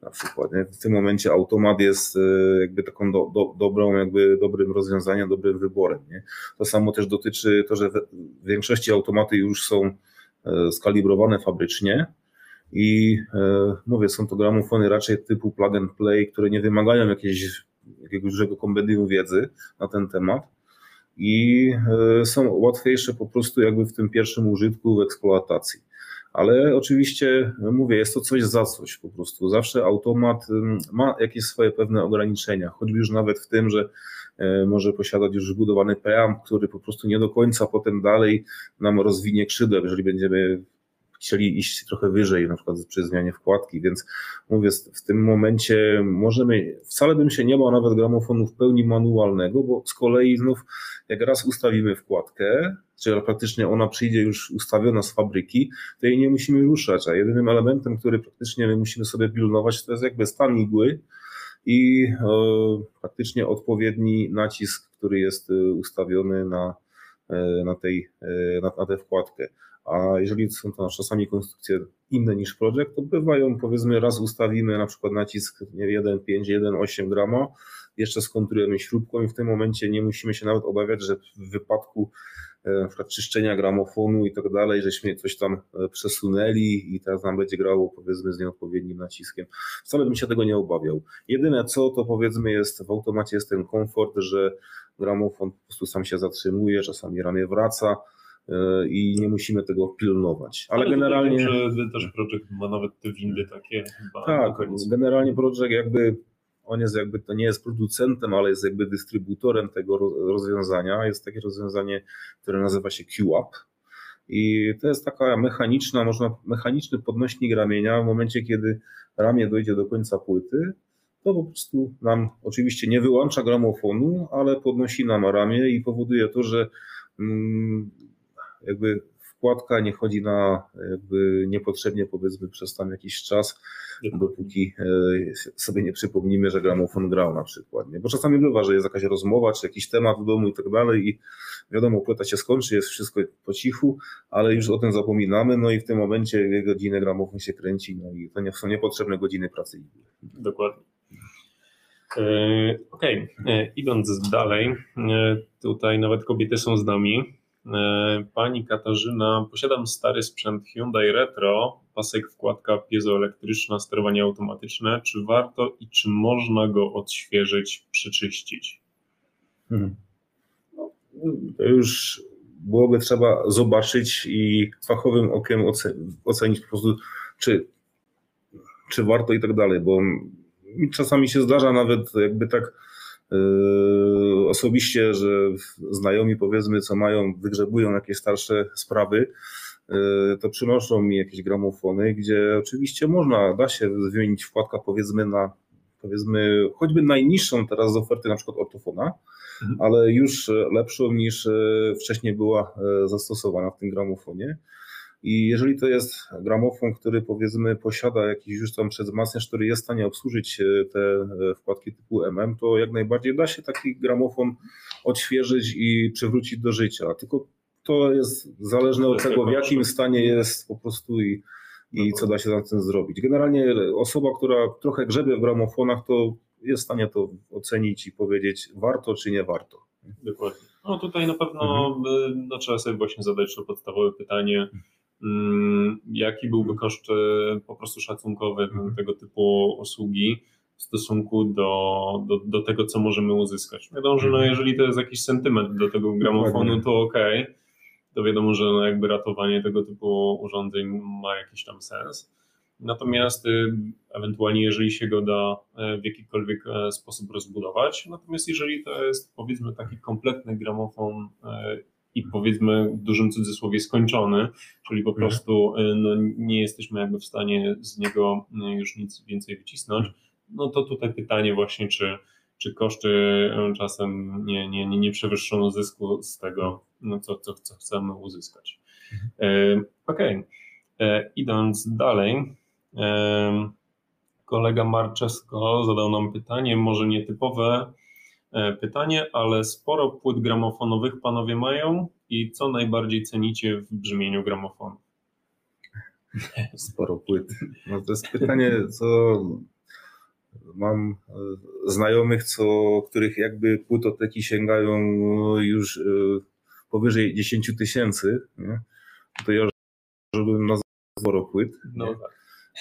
na przykład. Nie? W tym momencie automat jest jakby taką do, do, dobrą, jakby dobrym rozwiązaniem, dobrym wyborem. Nie? To samo też dotyczy to, że w większości automaty już są skalibrowane fabrycznie, i e, mówię, są to gramofony raczej typu plug and play, które nie wymagają jakiejś, jakiegoś dużego kompendium wiedzy na ten temat i e, są łatwiejsze po prostu jakby w tym pierwszym użytku, w eksploatacji. Ale oczywiście, mówię, jest to coś za coś po prostu. Zawsze automat ma jakieś swoje pewne ograniczenia, choćby już nawet w tym, że e, może posiadać już wbudowany preamp, który po prostu nie do końca potem dalej nam rozwinie krzydła, jeżeli będziemy chcieli iść trochę wyżej, na przykład przy zmianie wkładki, więc mówię, w tym momencie możemy, wcale bym się nie bał nawet gramofonu w pełni manualnego, bo z kolei znów jak raz ustawimy wkładkę, czyli praktycznie ona przyjdzie już ustawiona z fabryki, to jej nie musimy ruszać, a jedynym elementem, który praktycznie my musimy sobie pilnować, to jest jakby stan igły i e, praktycznie odpowiedni nacisk, który jest e, ustawiony na, e, na, tej, na, na tę wkładkę a jeżeli są to czasami konstrukcje inne niż projekt, to bywają, powiedzmy, raz ustawimy na przykład nacisk 1,5, 1,8 grama, jeszcze skontrujemy śrubką i w tym momencie nie musimy się nawet obawiać, że w wypadku e, na przykład czyszczenia gramofonu i tak dalej, żeśmy coś tam e, przesunęli i teraz nam będzie grało powiedzmy z nieodpowiednim naciskiem. Wcale bym się tego nie obawiał. Jedyne co to powiedzmy jest w automacie jest ten komfort, że gramofon po prostu sam się zatrzymuje, czasami ramię wraca, i nie musimy tego pilnować. Ale, Ale generalnie. Wiem, że też projekt ma nawet te windy takie. tak, generalnie projekt jakby. On jest jakby, to nie jest producentem, ale jest jakby dystrybutorem tego rozwiązania. Jest takie rozwiązanie, które nazywa się QAP. I to jest taka mechaniczna, można mechaniczny podnośnik ramienia. W momencie, kiedy ramię dojdzie do końca płyty, to po prostu nam oczywiście nie wyłącza gramofonu, ale podnosi nam ramię i powoduje to, że mm, jakby wkładka nie chodzi na jakby niepotrzebnie powiedzmy przez tam jakiś czas, dopóki e, sobie nie przypomnimy, że gramofon grał na przykład. Nie? Bo czasami bywa, że jest jakaś rozmowa, czy jakiś temat w domu i tak dalej i wiadomo, płyta się skończy, jest wszystko po cichu, ale już o tym zapominamy, no i w tym momencie godziny gramofon się kręci, no i to nie są niepotrzebne godziny pracy. Dokładnie. E, okej, okay. E, idąc dalej, tutaj nawet kobiety są z nami. E, pani Katarzyna, posiadam stary sprzęt Hyundai Retro, pasek wkładka piezoelektryczna, sterowanie automatyczne. Czy warto i czy można go odświeżyć, przeczyścić? Hmm. No, to już byłoby trzeba zobaczyć i fachowym okiem ocenić po prostu, czy, czy warto i tak dalej, bo czasami się zdarza nawet jakby tak osobiście, że znajomi powiedzmy, co mają, wygrzebują jakieś starsze sprawy, yy, to przynoszą mi jakieś gramofony, gdzie oczywiście można, da się wymienić wkładka powiedzmy na powiedzmy choćby najniższą teraz z oferty na przykład ortofona, mhm. ale już lepszą niż e, wcześniej była zastosowana w tym gramofonie. I jeżeli to jest gramofon, który powiedzmy posiada jakiś już tam przedwzmacniacz, który jest w stanie obsłużyć e, te e, wkładki typu MM, to jak najbardziej da się taki gramofon odświeżyć i przywrócić do życia. Tylko to jest zależne od tego, w jakim stanie jest po prostu i, i co da się na tym zrobić. Generalnie osoba, która trochę grzebie w gramofonach, to jest w stanie to ocenić i powiedzieć warto czy nie warto. Dokładnie. No tutaj na pewno mhm. no, trzeba sobie właśnie zadać to podstawowe pytanie, jaki byłby koszt e, po prostu szacunkowy mhm. tego typu usługi w stosunku do, do, do tego, co możemy uzyskać. Wiadomo, że no, mhm. jeżeli to jest jakiś sentyment do tego gramofonu, to ok, to wiadomo, że no jakby ratowanie tego typu urządzeń ma jakiś tam sens. Natomiast y, ewentualnie, jeżeli się go da e, w jakikolwiek e, sposób rozbudować, natomiast jeżeli to jest powiedzmy taki kompletny gramofon i powiedzmy w dużym cudzysłowie skończony, czyli po mhm. prostu y, no, nie jesteśmy jakby w stanie z niego y, już nic więcej wycisnąć, no to tutaj pytanie właśnie, czy, czy koszty y, czasem nie, nie, nie, nie przewyższą zysku z tego, no, co, co, co chcemy uzyskać. Mhm. Okej, okay. idąc dalej, kolega Marczesko zadał nam pytanie, może nietypowe, pytanie, ale sporo płyt gramofonowych panowie mają i co najbardziej cenicie w brzmieniu gramofonu? Sporo płyt. No to jest pytanie, co mam e, znajomych, co, których jakby płytoteki sięgają już e, powyżej 10 tysięcy, to ja żebym nazwał sporo płyt. No nie? tak.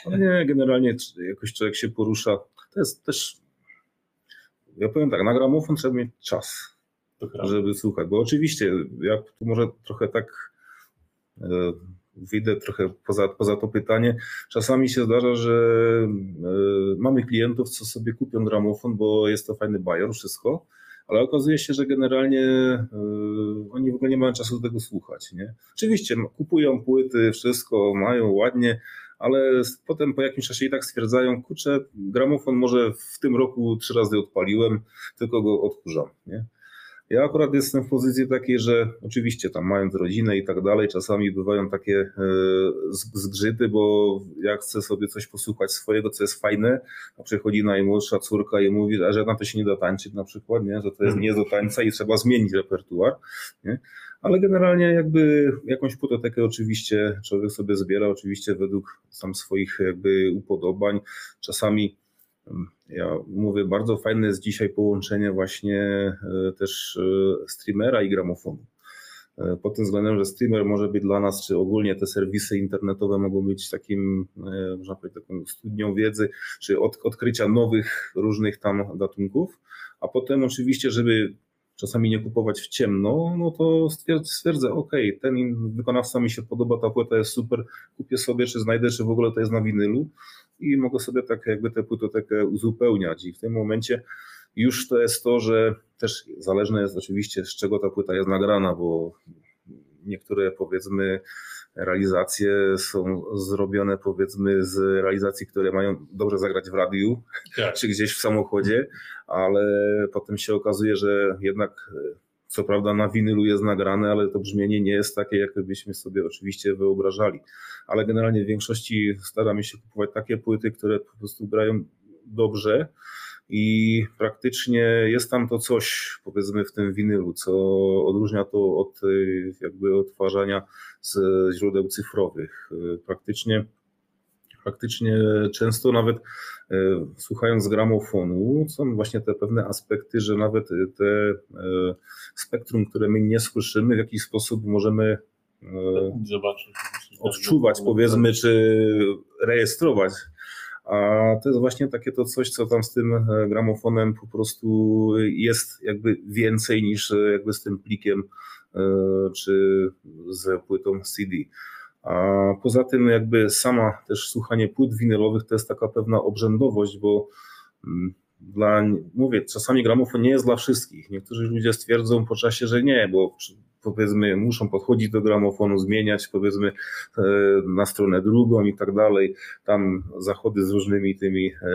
No nie, generalnie jakoś człowiek się porusza. To jest też, ja powiem tak, na gramofon trzeba mieć czas, żeby słuchać, bo oczywiście ja tu może trochę tak e, wyjdę trochę poza, poza to pytanie. Czasami się zdarza, że e, mamy klientów, co sobie kupią gramofon, bo jest to fajny bajor, wszystko, ale okazuje się, że generalnie e, oni w ogóle nie mają czasu do tego słuchać. Nie? Oczywiście kupują płyty, wszystko mają ładnie, ale potem po jakimś czasie i tak stwierdzają, kurczę, gramofon może w tym roku trzy razy odpaliłem, tylko go odkurzam. Nie? Ja akurat jestem w pozycji takiej, że oczywiście tam mając rodzinę i tak dalej, czasami bywają takie e, zgrzyty, bo ja chcę sobie coś posłuchać swojego, co jest fajne, a przychodzi najmłodsza córka i mówi, że na to się nie da tańczyć na przykład, nie? że to jest mhm. nie do tańca i trzeba zmienić repertuar. Nie? Ale generalnie jakby jakąś płytotekę oczywiście człowiek sobie zbiera, oczywiście według sam swoich jakby upodobań. Czasami ja mówię, bardzo fajne jest dzisiaj połączenie właśnie e, też e, streamera i gramofonu. E, pod tym względem, że streamer może być dla nas, czy ogólnie te serwisy internetowe mogą być takim, można powiedzieć, taką studnią wiedzy, czy od, odkrycia nowych różnych tam gatunków, a potem oczywiście, żeby czasami nie kupować w ciemno, no to stwierdzę, ok, ten wykonawca mi się podoba, ta płyta jest super, kupię sobie, czy znajdę, czy w ogóle to jest na winylu i mogę sobie tak jakby tę płytotekę uzupełniać i w tym momencie już to jest to, że też zależne jest oczywiście z czego ta płyta jest nagrana, bo niektóre powiedzmy realizacje są zrobione powiedzmy z realizacji, które mają dobrze zagrać w radiu tak. czy gdzieś w samochodzie, ale potem się okazuje, że jednak co prawda na winylu jest nagrane, ale to brzmienie nie jest takie, jak byśmy sobie oczywiście wyobrażali. Ale generalnie w większości staramy się kupować takie płyty, które po prostu grają dobrze i praktycznie jest tam to coś, powiedzmy, w tym winylu, co odróżnia to od jakby odtwarzania z źródeł cyfrowych. Praktycznie faktycznie często nawet e, słuchając gramofonu, są właśnie te pewne aspekty, że nawet te spektrum, które my nie słyszymy, w jakiś sposób możemy Zobaczyć, odczuwać, powiedzmy, czy rejestrować. A to jest właśnie takie to coś, co tam z tym gramofonem po prostu jest jakby więcej niż jakby z tym plikiem czy z płytą CD. A poza tym jakby sama też słuchanie płyt winylowych to jest taka pewna obrzędowość, bo mm, dla, mówię, czasami gramofon nie jest dla wszystkich. Niektórzy ludzie stwierdzą po czasie, że nie, bo powiedzmy muszą podchodzić do gramofonu, zmieniać powiedzmy e, na stronę drugą i tak dalej. Tam zachody z różnymi tymi e,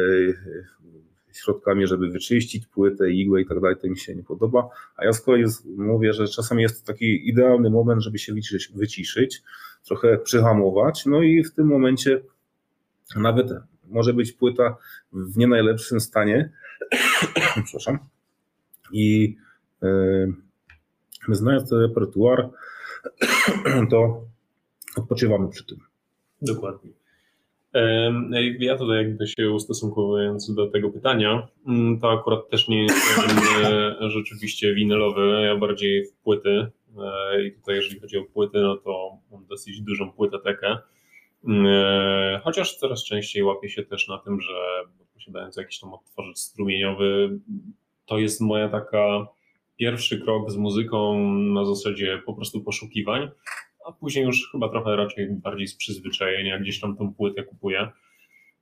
środkami, żeby wyczyścić płytę, igłę i tak dalej, to mi się nie podoba. A ja z kolei mówię, że czasami jest to taki idealny moment, żeby się wyciszyć, wyciszyć trochę przyhamować, no i w tym momencie nawet może być płyta w nie najlepszym stanie, przepraszam, i yy, znając ten repertuar, to odpoczywamy przy tym. Dokładnie. Ja tutaj jakby się ustosunkowując do tego pytania, mm, to akurat też nie jestem e, rzeczywiście winylowy, ja bardziej w płyty e, i tutaj jeżeli chodzi o płyty, no to mam dosyć dużą płytotekę, chociaż coraz częściej łapię się też na tym, że posiadając jakiś tam odtwarzacz strumieniowy, to jest moja taka pierwszy krok z muzyką na zasadzie po prostu poszukiwań, a później już chyba trochę raczej bardziej z przyzwyczajenia gdzieś tam tą płytę kupuję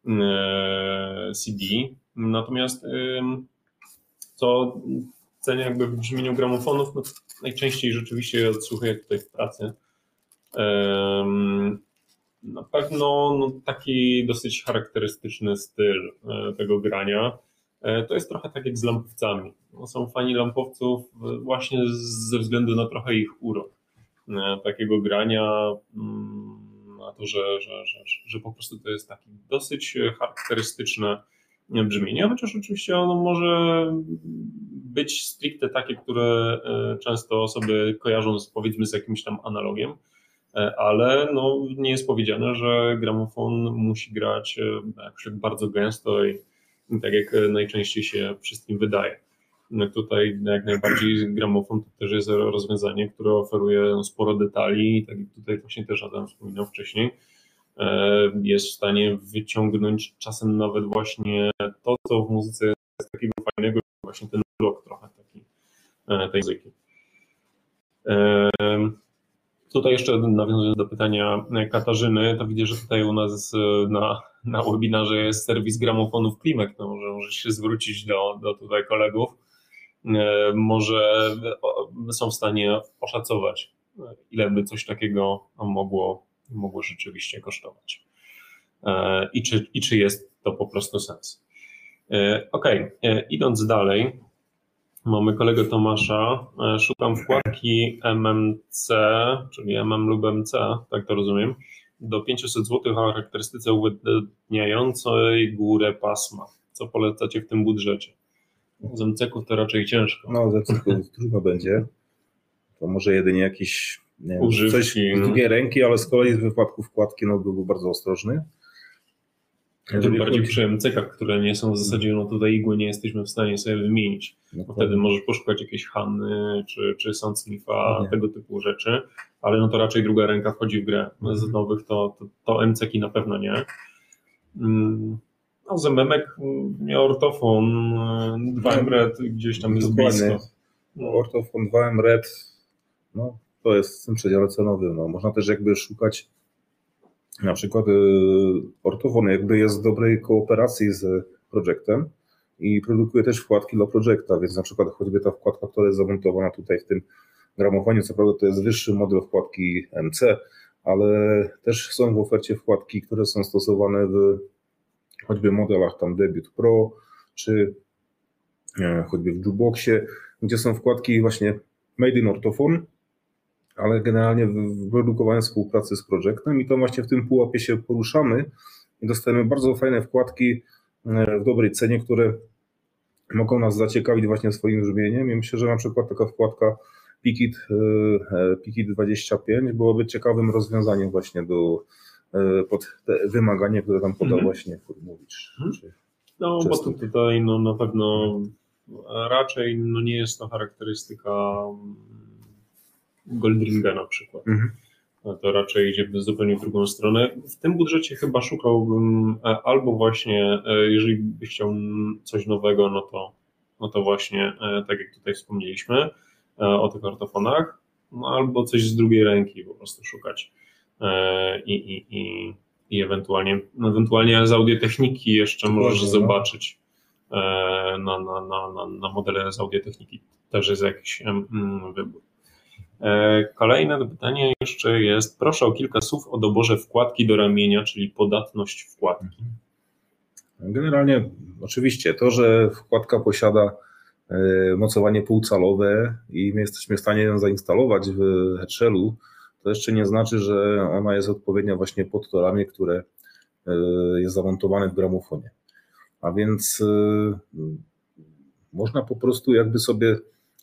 e, CD. Natomiast co cenię jakby w brzmieniu gramofonów, no najczęściej rzeczywiście odsłuchuję tutaj w pracy. Na pewno no, taki dosyć charakterystyczny styl e, tego grania. E, to jest trochę tak jak z lampowcami. No, są fani lampowców właśnie ze względu na trochę ich urok. E, takiego grania, mm, na to, że, że, że, że po prostu to jest takie dosyć charakterystyczne brzmienie, chociaż oczywiście ono może być stricte takie, które e, często osoby kojarzą z, powiedzmy z jakimś tam analogiem. Ale no, nie jest powiedziane, że gramofon musi grać jakoś tak bardzo gęsto i tak jak najczęściej się wszystkim wydaje. No tutaj jak najbardziej gramofon to też jest rozwiązanie, które oferuje sporo detali, tak jak tutaj właśnie też Adam wspominał wcześniej, e, jest w stanie wyciągnąć czasem nawet właśnie to, co w muzyce jest takiego fajnego, właśnie ten blok trochę taki e, tej muzyki. E, tutaj jeszcze nawiązując do pytania Katarzyny, to widzę, że tutaj u nas na, na webinarze jest serwis gramofonów Klimek, no może możesz się zwrócić do, do tutaj kolegów E, może są w stanie oszacować, ile by coś takiego mogło, mogło rzeczywiście kosztować. E, I czy, I czy jest to po prostu sens. E, ok, idąc dalej, mamy kolegę Tomasza. Szukam wkładki MMC, czyli MM lub MC, tak to rozumiem, do 500 zł o charakterystyce uwydatniającej górę pasma. Co polecacie w tym budżecie? Z MCK-ów to raczej ciężko. No, z MCK trudno będzie. To może jedynie jakiś nie wiem, coś w drugiej ręki, ale z kolei w wypadku wkładki no, był bardzo ostrożny. Tym bardziej chodzi... przy MCK, które nie są w zasadzie, no tutaj igły nie jesteśmy w stanie sobie wymienić. No wtedy możesz poszukać jakiejś Hanny czy, czy Soundsmitha, tego typu rzeczy, ale no to raczej druga ręka wchodzi w grę. Z mhm. nowych to, to, to MCK na pewno nie. Mm. No, Zememek miał ortofon 2M no, Red gdzieś tam jest blisko. No. Ortofon 2M Red, no to jest w tym przedziale cenowym. No. Można też jakby szukać na przykład y, ortofon jakby jest w dobrej kooperacji z projektem i produkuje też wkładki dla projekta, więc na przykład choćby ta wkładka, która jest zamontowana tutaj w tym gramofonie, co prawda to jest wyższy model wkładki MC, ale też są w ofercie wkładki, które są stosowane w choćby modelach tam Debut Pro, czy e, choćby w Jukeboxie, gdzie są wkładki właśnie made in ortofon, ale generalnie w współpracy z projektem i to właśnie w tym pułapie się poruszamy i dostajemy bardzo fajne wkładki e, w dobrej cenie, które mogą nas zaciekawić właśnie swoim brzmieniem i myślę, że na przykład taka wkładka Pikit, e, Pikit 25 byłoby ciekawym rozwiązaniem właśnie do E, pod te wymagania, które tam podał mm. właśnie Furmowicz. Mm. No, bo to tutaj no, na pewno raczej no, nie jest to charakterystyka Goldringa na przykład. Mm. To raczej idzie w zupełnie w drugą stronę. W tym budżecie chyba szukałbym e, albo właśnie, e, jeżeli by chciał coś nowego, no to, no to właśnie, tak jak tutaj wspomnieliśmy o tych ortofonach, no albo coś z drugiej ręki po prostu szukać. E, i, i, i, i ewentualnie, ewentualnie z audiotechniki jeszcze możesz no. zobaczyć e, na, na, na, na, na modele z audiotechniki. Też jest jakiś mm, wybór. E, kolejne pytanie jeszcze jest, proszę o kilka słów o doborze wkładki do ramienia, czyli podatność wkładki. Generalnie oczywiście to, że wkładka posiada mocowanie półcalowe i my jesteśmy w stanie ją zainstalować w Headshellu, to jeszcze nie znaczy, że ona jest odpowiednia właśnie pod to ramię, które e, jest zamontowane w gramofonie. A więc e, można po prostu jakby sobie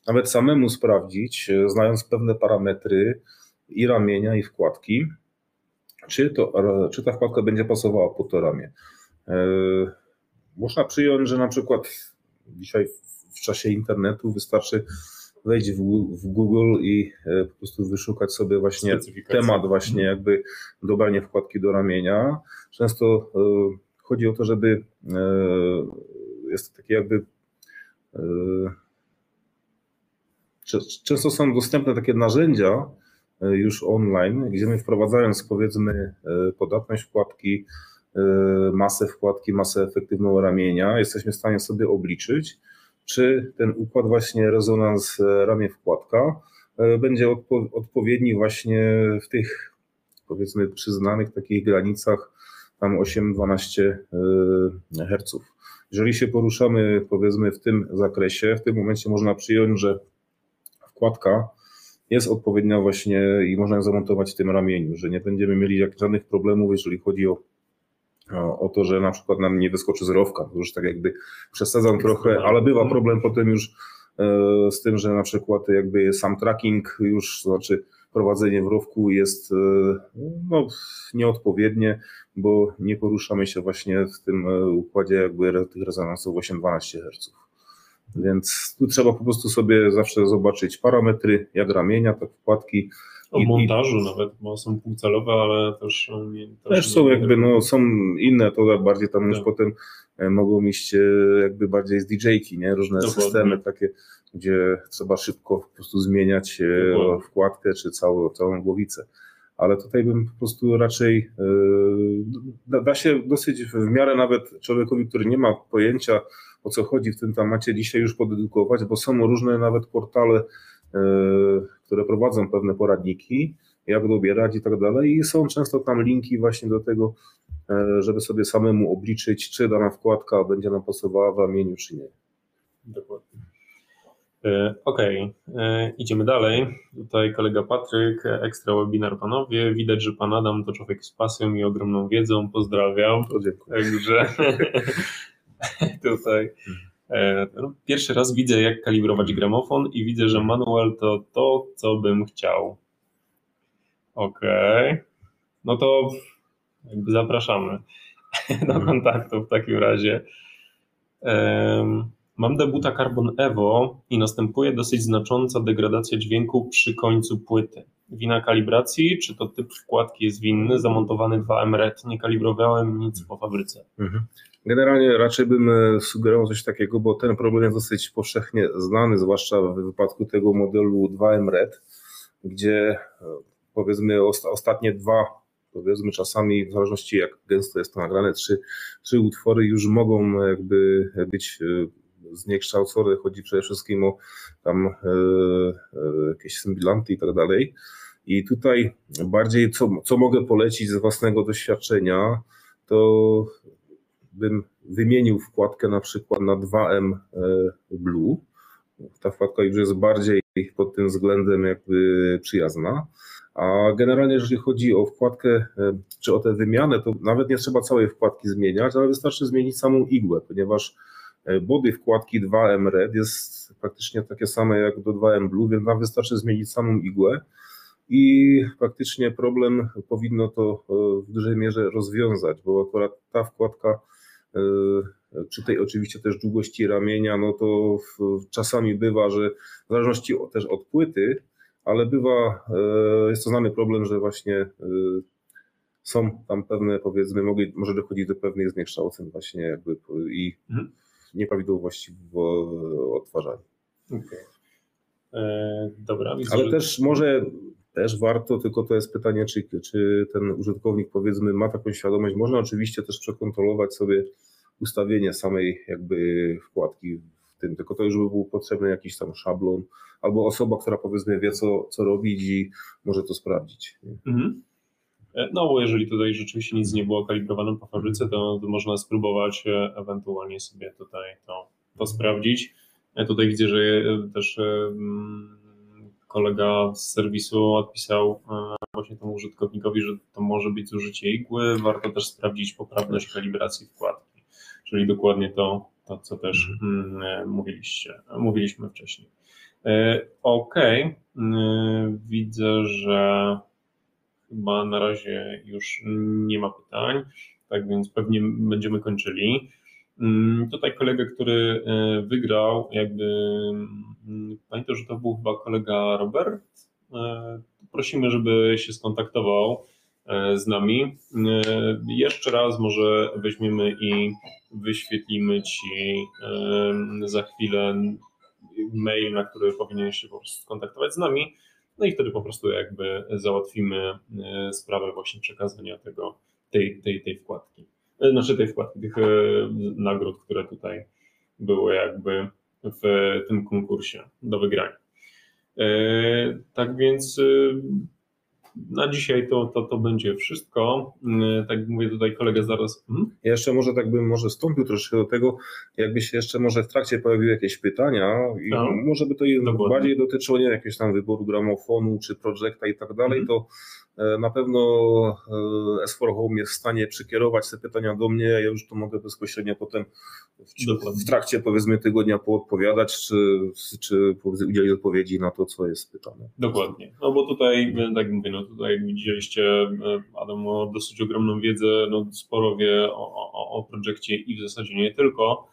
nawet samemu sprawdzić, e, znając pewne parametry i ramienia, i wkładki, czy, to, czy ta wkładka będzie pasowała pod to ramię. Można przyjąć, że na przykład dzisiaj w czasie internetu wystarczy wejść w, Google i e, po prostu wyszukać sobie właśnie temat właśnie jakby dobranie wkładki do ramienia. Często e, chodzi o to, żeby e, jest to takie jakby często są dostępne takie narzędzia już online, gdzie my wprowadzając powiedzmy podatność wkładki, masę wkładki, masę efektywną ramienia, jesteśmy w stanie sobie obliczyć, czy ten układ właśnie rezonans e, ramię wkładka e, będzie odpo odpowiedni właśnie w tych powiedzmy przyznanych takich granicach tam 8-12 e, Hz. Jeżeli się poruszamy powiedzmy w tym zakresie, w tym momencie można przyjąć, że wkładka jest odpowiednia właśnie i można ją zamontować w tym ramieniu, że nie będziemy mieli żadnych problemów, jeżeli chodzi o o to, że na przykład nam nie wyskoczy zerowka. To już tak jakby przesadzam trochę, ale bywa problem potem już e, z tym, że na przykład jakby sam tracking już, to znaczy prowadzenie w rowku jest no, nieodpowiednie, bo nie poruszamy się właśnie w tym układzie jakby tych rezonansów 8-12 Hz. Więc tu trzeba po prostu sobie zawsze zobaczyć parametry, jak ramienia, tak wkładki, o montażu nawet, bo są półcelowe, ale też nie, też, też są jakby, no są inne, to bardziej tam już tak. potem e, mogą iść e, jakby bardziej z DJ-ki, nie? Różne Dokładnie. systemy takie, gdzie trzeba szybko po prostu zmieniać e, Dokładnie. wkładkę czy całą, całą głowicę. Ale tutaj bym po prostu raczej da się dosyć w miarę nawet człowiekowi, który nie ma pojęcia o co chodzi w tym temacie, dzisiaj już podedukować, bo są różne nawet portale E, które prowadzą pewne poradniki, jak dobierać i tak dalej. I są często tam linki właśnie do tego, e, żeby sobie samemu obliczyć, czy dana wkładka będzie nam pasowała w ramieniu, czy nie. Dokładnie. E, okej, okay. idziemy dalej. Tutaj kolega Patryk, ekstra webinar panowie. Widać, że pan Adam to człowiek z pasją i ogromną wiedzą. Pozdrawiam. To dziękuję. Także tutaj E, no, pierwszy raz widzę, jak kalibrować gramofon i widzę, że manual to to, co bym chciał. Okej. Okay. No to jakby zapraszamy do mhm. kontaktu w takim razie. Mam debuta Carbon Evo i następuje dosyć znacząca degradacja dźwięku przy końcu płyty. Wina kalibracji, czy to typ wkładki jest winny, zamontowany 2M RED, nie kalibrowałem nic po fabryce. Mhm. Generalnie raczej bym e, sugerował coś takiego, bo ten problem jest dosyć powszechnie znany, zwłaszcza w wypadku tego modelu 2M Red, gdzie e, powiedzmy ostatnie dwa, powiedzmy czasami w zależności jak gęsto jest to nagrane, trzy, trzy utwory już mogą jakby być e, zniekształcone. Chodzi przede wszystkim o tam jakieś symbilanty i tak dalej. I tutaj bardziej co, co mogę polecić z własnego doświadczenia, to bym wymienił wkładkę na przykład na 2M e, Blue. Ta wkładka już jest bardziej pod tym względem jakby przyjazna. A generalnie, jeżeli chodzi o wkładkę, e, czy o tę wymianę, to nawet nie trzeba całej wkładki zmieniać, ale wystarczy zmienić samą igłę, ponieważ e, body wkładki 2M Red jest praktycznie takie same jak do 2M Blue, więc nam wystarczy zmienić samą igłę i praktycznie problem powinno to w dużej mierze rozwiązać, bo akurat ta wkładka przy tej oczywiście też długości ramienia, no to czasami bywa, że w zależności też od płyty, ale bywa, e, jest to znany problem, że właśnie e, są tam pewne, powiedzmy, mogli, może dochodzić do pewnych zniekształceń właśnie jakby i mhm. nieprawidłowości w odtwarzaniu. Okay. dobra. Ale też może też warto, tylko to jest pytanie, czy, czy ten użytkownik powiedzmy ma taką świadomość. Można oczywiście też przekontrolować sobie ustawienie samej jakby wkładki w tym, tylko to już by był potrzebny jakiś tam szablon albo osoba, która powiedzmy wie co, co robić i może to sprawdzić. Mhm. E, no bo jeżeli tutaj rzeczywiście nic nie było kalibrowane po fabryce, to, można spróbować e, ewentualnie sobie tutaj to, to sprawdzić. Ja tutaj widzę, że e, też kolega z serwisu odpisał właśnie temu użytkownikowi, że to może być zużycie igły. Warto też sprawdzić poprawność kalibracji wkładki czyli dokładnie to, to co też mm, e, mówiliście, mówiliśmy wcześniej. E, ok, e, widzę, że chyba na razie już nie ma pytań, tak więc pewnie będziemy kończyli. Mm, tutaj kolega, który wygrał, jakby mm, pamiętam, że to był chyba kolega Robert. Prosimy, żeby się skontaktował z nami. Jeszcze raz może weźmiemy i wyświetlimy Ci za chwilę mail, na który powinieneś się po prostu skontaktować z nami. No i wtedy po prostu jakby załatwimy e, sprawę właśnie przekazania tego, tej, tej, tej wkładki. E, znaczy tej wkładki, tych e, nagród, które tutaj były jakby w tym konkursie do wygrania. Tak więc na dzisiaj to, to, to będzie wszystko. Tak jak mówię tutaj kolega zaraz. Mhm. Ja jeszcze może tak bym może wstąpił troszkę do tego, jakby się jeszcze może w trakcie pojawiły jakieś pytania i no. może by to bardziej dotyczyło nie jakiegoś tam wyboru gramofonu czy projekta i tak dalej, mhm. to E, na pewno e, S4 Home jest w stanie przekierować te pytania do mnie, ja już to mogę bezpośrednio potem w, w trakcie powiedzmy tygodnia poodpowiadać, czy, czy udzielić odpowiedzi na to, co jest pytane. Dokładnie, no bo tutaj, e, tak mówię, no tutaj jak widzieliście, Adam ma dosyć ogromną wiedzę, no sporo wie o, o, o projekcie i w zasadzie nie tylko,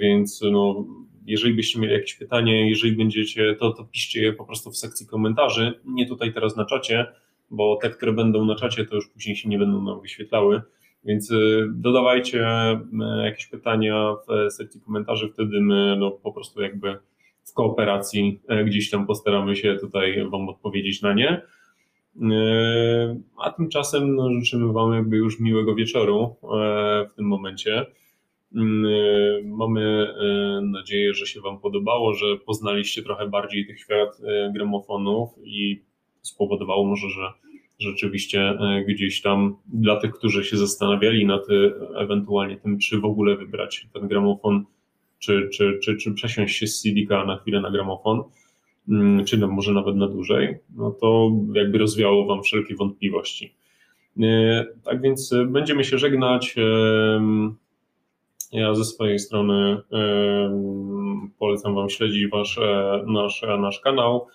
więc no jeżeli byście mieli jakieś pytanie, jeżeli będziecie, to, to piszcie je po prostu w sekcji komentarzy, nie tutaj teraz na czacie, bo te, które będą na czacie, to już później się nie będą nam wyświetlały. Więc y, dodawajcie y, jakieś pytania w sekcji komentarzy, wtedy my no, po prostu jakby w kooperacji y, gdzieś tam postaramy się tutaj Wam odpowiedzieć na nie. A tymczasem no, życzymy Wam jakby już miłego wieczoru w tym momencie. Mamy nadzieję, że się Wam podobało, że poznaliście trochę bardziej tych świat gramofonów i spowodowało może, że rzeczywiście e, gdzieś tam dla tych, którzy się zastanawiali nad ewentualnie tym, czy w ogóle wybrać ten gramofon, czy, czy, czy, czy przesiąść się z CD na chwilę na gramofon, mm, czy może nawet na dłużej, no to jakby rozwiało Wam wszelkie wątpliwości. E, tak więc będziemy się żegnać. Ja ze swojej strony polecam Wam śledzić wasz, nasz, nasz kanał.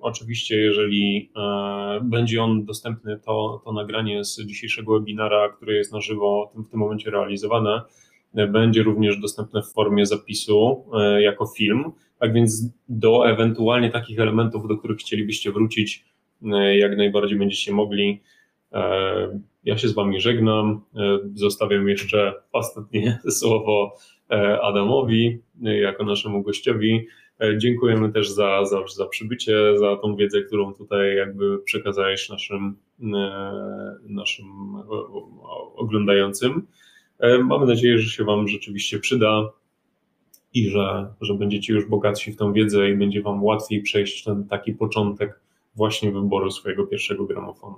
Oczywiście, jeżeli e, będzie on dostępny, to, to nagranie z dzisiejszego webinara, które jest na żywo w tym momencie realizowane, e, będzie również dostępne w formie zapisu e, jako film. Tak więc do ewentualnie takich elementów, do których chcielibyście wrócić, jak najbardziej będziecie mogli. Ja się z Wami żegnam. Zostawiam jeszcze ostatnie słowo Adamowi jako naszemu gościowi. E, dziękujemy też za, za, za przybycie, za tą wiedzę, którą tutaj jakby przekazałeś naszym, e, naszym oglądającym. E, mamy nadzieję, że się Wam rzeczywiście przyda i że, że będziecie już bogatsi w tą wiedzę i będzie Wam łatwiej przejść ten taki początek właśnie wyboru swojego pierwszego gramofonu.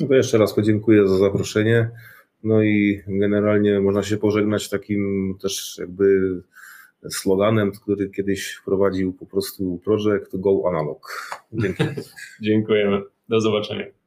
No to jeszcze raz podziękuję za zaproszenie. No i generalnie można się pożegnać takim też jakby sloganem, który kiedyś wprowadził po prostu projekt Go Analog. Dziękujemy. Do zobaczenia.